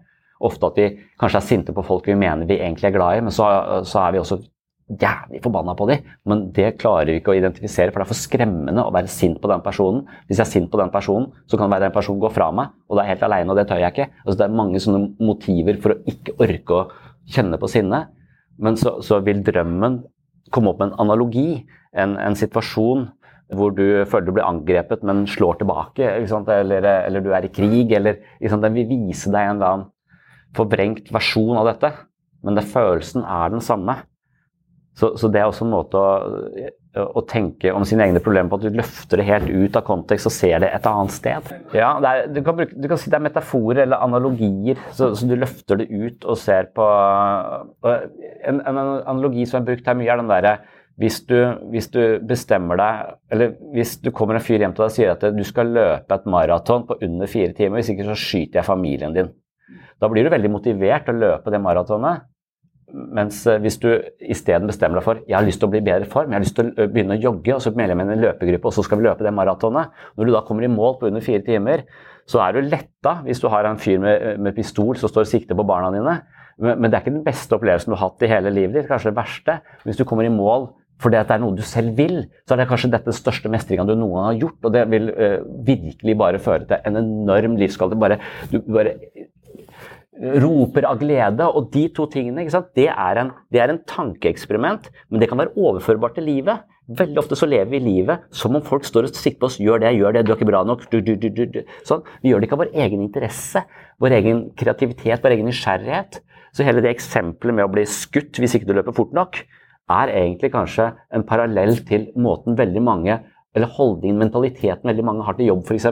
Ofte at vi kanskje er sinte på folk vi mener vi egentlig er glad i, men så, så er vi også jævlig forbanna på dem, men det klarer vi ikke å identifisere, for det er for skremmende å være sint på den personen. Hvis jeg er sint på den personen, så kan den personen gå fra meg, og da er jeg helt aleine, og det tør jeg ikke. Altså, det er mange sånne motiver for å ikke orke å kjenne på sinne. Men så, så vil drømmen komme opp med en analogi, en, en situasjon hvor du føler du blir angrepet, men slår tilbake. Eller, eller, du er i krig. Eller, Den vil vise deg en eller annen forvrengt versjon av dette. Men det, følelsen er den samme. Så, så, det er også en måte å, å, tenke om sine egne problemer på, at du løfter det helt ut av kontekst og ser det et annet sted. Ja, er, du, kan bruke, du, kan si det er metaforer eller analogier, så, så, du løfter det ut og ser på En, en analogi som er brukt her mye, er den derre hvis hvis du, bestemmer deg Eller hvis du kommer en fyr hjem til deg og sier at du skal løpe et maraton på under fire timer, hvis ikke så skyter jeg familien din. Da blir du veldig motivert til å løpe det maratonet. Mens eh, hvis du isteden bestemmer deg for jeg har lyst til å bli bedre form, jeg har lyst til å begynne å jogge, og så melder jeg meg inn i en løpegruppe, og så skal vi løpe det maratonet. Når du da kommer i mål på under fire timer, så er du letta hvis du har en fyr med, med pistol som står og sikter på barna dine. Men, men, det er ikke den beste opplevelsen du har hatt i hele livet ditt, kanskje det verste. Hvis du kommer i mål fordi det er noe du selv vil, så er det kanskje dette største mestringa du noen gang har gjort. Og det vil uh, virkelig bare føre til en enorm livskvalitet. du bare roper av glede. Og de to tingene, det er, en, det, er en, tankeeksperiment, men det kan være overførbart til livet. Veldig ofte så lever vi livet som om folk står og sitter på oss gjør det, gjør det, du er ikke bra nok. Du, du, du, sånn. Vi gjør det ikke av vår egen interesse, vår egen kreativitet, vår egen nysgjerrighet. Så hele det eksempelet med å bli skutt hvis ikke du løper fort nok, er egentlig kanskje en parallell til måten veldig mange eller holdningen, mentaliteten veldig mange har til jobb, f.eks.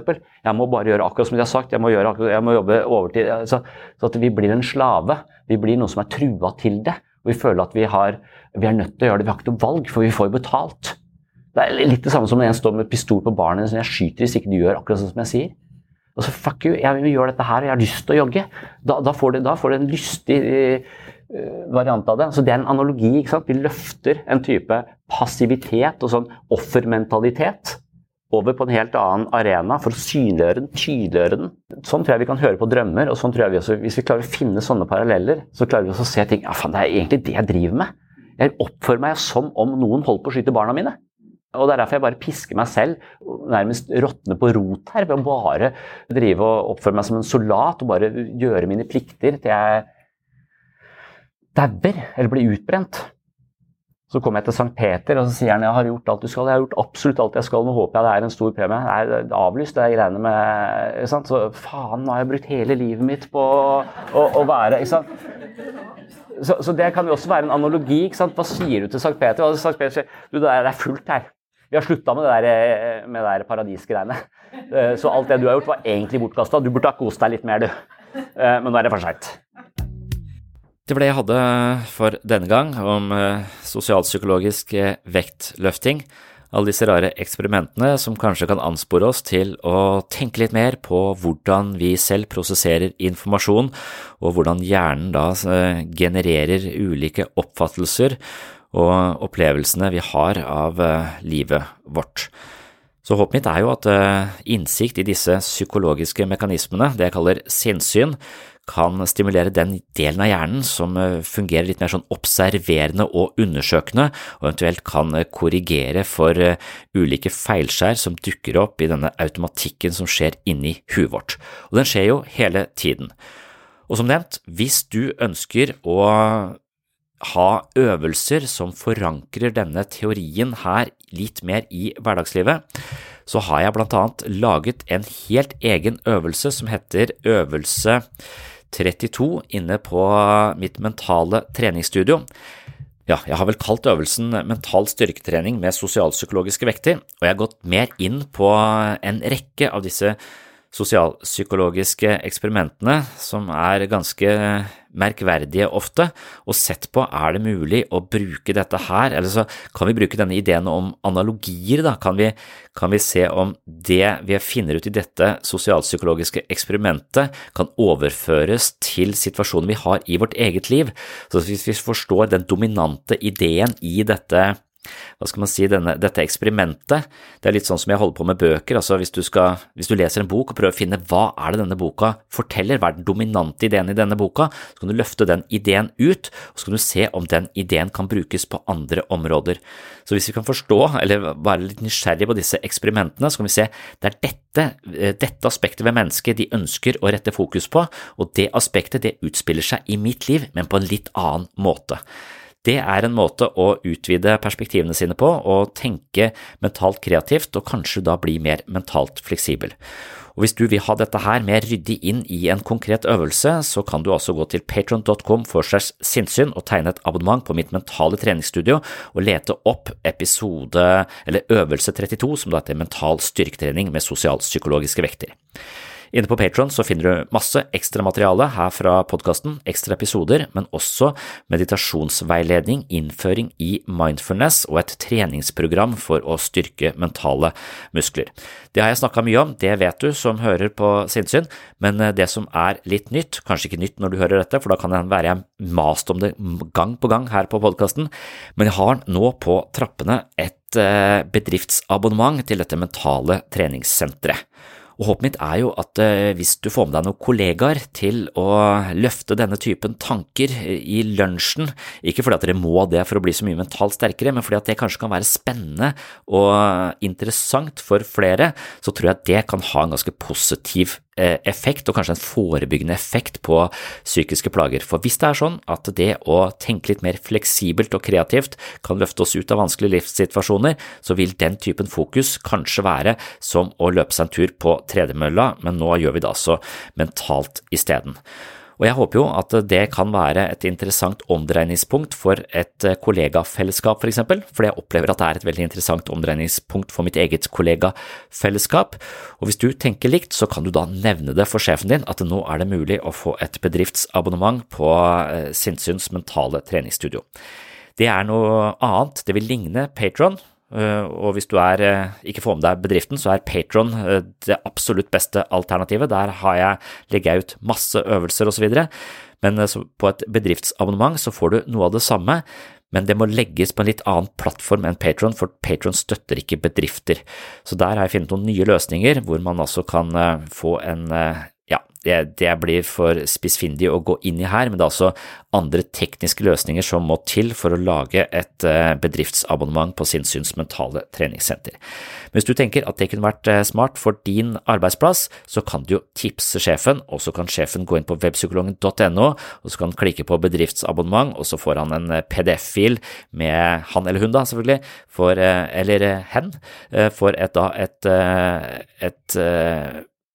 Jeg må bare gjøre akkurat som de har sagt, jeg må, gjøre akkurat, jeg må jobbe overtid. Så, så, at vi blir en slave. Vi blir noen som er trua til det. Og vi føler at vi, har, vi er nødt til å gjøre det, vi har ikke noe valg, for vi får jo betalt. Det er litt det samme som når en står med pistol på barnet som jeg skyter hvis ikke du gjør akkurat sånn som jeg sier. Og så fuck you, jeg vil gjøre dette her, og jeg har lyst til å jogge. Da, da, får, du, en lystig uh, variant av det. Så det er en analogi. ikke sant? Vi løfter en type passivitet og sånn offermentalitet over på en helt annen arena for å synliggjøre den, tydeliggjøre den. Sånn tror jeg vi kan høre på drømmer, og sånn tror jeg vi også, hvis vi klarer å finne sånne paralleller, så klarer vi også å se ting ja faen, det er egentlig det jeg driver med. Jeg oppfører meg som om noen holder på å skyte barna mine. Og Det er derfor jeg bare pisker meg selv, nærmest råtner på rot her, ved å bare drive og oppføre meg som en soldat og bare gjøre mine plikter til jeg dauer eller blir utbrent. Så kommer jeg til St. Peter og så sier han, jeg har gjort alt du skal. Jeg har gjort absolutt alt jeg skal. Nå håper jeg det er en stor premie. Det er avlyst, det er greiene med sant? Så faen, nå har jeg brukt hele livet mitt på å, å være ikke sant? Så, så, det kan jo også være en analogi. ikke sant? Hva sier du til St. Peter? Og St. Peter sier du, det er fullt her. Vi har slutta med det der, med det der paradisgreiene. Eh, så alt det du har gjort, var egentlig bortkasta. Du burde ha kost deg litt mer, du. Eh, men nå er det for seint. Det var det jeg hadde for denne gang om eh, sosialpsykologisk eh, vektløfting. Alle disse rare eksperimentene som kanskje kan anspore oss til å tenke litt mer på hvordan vi selv prosesserer informasjon, og hvordan hjernen da eh, genererer ulike oppfattelser og opplevelsene vi har av livet vårt. Så håpet mitt er jo at innsikt i disse psykologiske mekanismene, det jeg kaller sinnssyn, kan stimulere den delen av hjernen som eh, fungerer litt mer sånn observerende og undersøkende, og eventuelt kan eh, korrigere for eh, ulike feilskjær som dukker opp i denne automatikken som skjer inni huet vårt. Og den skjer jo hele tiden. Og som nevnt, hvis du ønsker å ha øvelser som forankrer denne teorien her litt mer i hverdagslivet, så har jeg blant annet laget en helt egen øvelse som heter Øvelse 32 inne på mitt mentale treningsstudio. Ja, jeg har vel kalt øvelsen mental styrketrening med sosialpsykologiske vekter, og jeg har gått mer inn på en rekke av disse sosialpsykologiske eksperimentene, som er ganske merkverdige ofte, og sett på er det mulig å bruke dette her, eller så kan vi bruke denne ideen om analogier, da, kan vi, kan vi se om det vi finner ut i dette sosialpsykologiske eksperimentet kan overføres til situasjoner vi har i vårt eget liv. Så hvis vi forstår den dominante ideen i dette hva skal man si, denne, dette eksperimentet. Det er litt sånn som jeg holder på med bøker. altså hvis du, skal, hvis du leser en bok og prøver å finne hva er det denne boka forteller, hva er den dominante ideen i denne boka, så kan du løfte den ideen ut, og så kan du se om den ideen kan brukes på andre områder. Så hvis vi kan forstå, eller være litt nysgjerrig på disse eksperimentene, så kan vi se det er dette, eh, dette aspektet ved mennesket de ønsker å rette fokus på, og det aspektet det utspiller seg i mitt liv, men på en litt annen måte. Det er en måte å utvide perspektivene sine på og tenke mentalt kreativt og kanskje da bli mer mentalt fleksibel. Og Hvis du vil ha dette her mer ryddig inn i en konkret øvelse, så kan du altså gå til patron.com for segs sinnssyn og tegne et abonnement på mitt mentale treningsstudio og lete opp episode eller øvelse 32, som da heter Mental styrketrening med sosialpsykologiske vekter. Inne på Patron finner du masse ekstra materiale her fra podkasten, ekstra episoder, men også meditasjonsveiledning, innføring i mindfulness og et treningsprogram for å styrke mentale muskler. Det har jeg snakka mye om, det vet du som hører på sinnssyn, men eh, det som er litt nytt, kanskje ikke nytt når du hører dette, for da kan det være jeg mast om det gang på gang her på podkasten, men jeg har nå på trappene et eh, bedriftsabonnement til dette mentale treningssenteret. Og håpet mitt er jo at eh, hvis du får med deg noen kollegaer til å løfte denne typen tanker i lunsjen, ikke fordi at dere må det for å bli så mye mentalt sterkere, men fordi at det kanskje kan være spennende og interessant for flere, så tror jeg at det kan ha en ganske positiv Eh, effekt, og kanskje en forebyggende effekt på psykiske plager. For hvis det er sånn at det å tenke litt mer fleksibelt og kreativt kan løfte oss ut av vanskelige livssituasjoner, så vil den typen fokus kanskje være som å løpe seg en tur på tredemølla, men nå gjør vi det altså mentalt isteden. Og jeg håper jo at det kan være et interessant omdreiningspunkt for et eh, kollegafellesskap, for eksempel, fordi jeg opplever at det er et veldig interessant omdreiningspunkt for mitt eget kollegafellesskap. Og hvis du tenker likt, så kan du da nevne det for sjefen din at nå er det mulig å få et bedriftsabonnement på eh, Sinnsyns mentale treningsstudio. Det er noe annet, det vil ligne Patron, og hvis du er, eh, ikke får med deg bedriften, så er Patron eh, det absolutt beste alternativet. Der jeg, legger jeg ut masse øvelser osv. Men på et bedriftsabonnement så får du noe av det samme, men det må legges på en litt annen plattform enn Patron, for Patron støtter ikke bedrifter. Så der har jeg funnet noen nye løsninger hvor man altså kan få en det, det, blir for spissfindig å gå inn i her, men det er altså andre tekniske løsninger som må til for å lage et eh, bedriftsabonnement på Sinnssyns mentale treningssenter. Men hvis du tenker at det kunne vært eh, smart for din arbeidsplass, så kan du jo tipse sjefen, og så kan sjefen gå inn på webpsykologen.no, og så kan han klikke på bedriftsabonnement, og så får han en eh, PDF-fil med han eller hun, da, selvfølgelig, for, eller hen, for et, da, et, et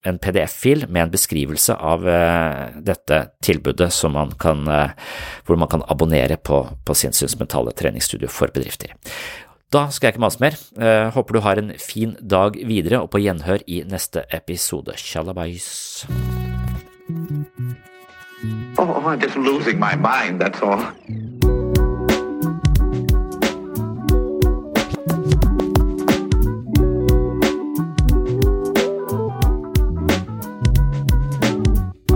en PDF-fil med en beskrivelse av uh, dette tilbudet man kan, uh, hvor man kan abonnere på, på Sinnssyns mentale treningsstudio for bedrifter. Da skal jeg ikke mase mer. Uh, håper du har en fin dag videre, og på gjenhør i neste episode. Tjallabais. Oh, I'm just losing my mind, that's all.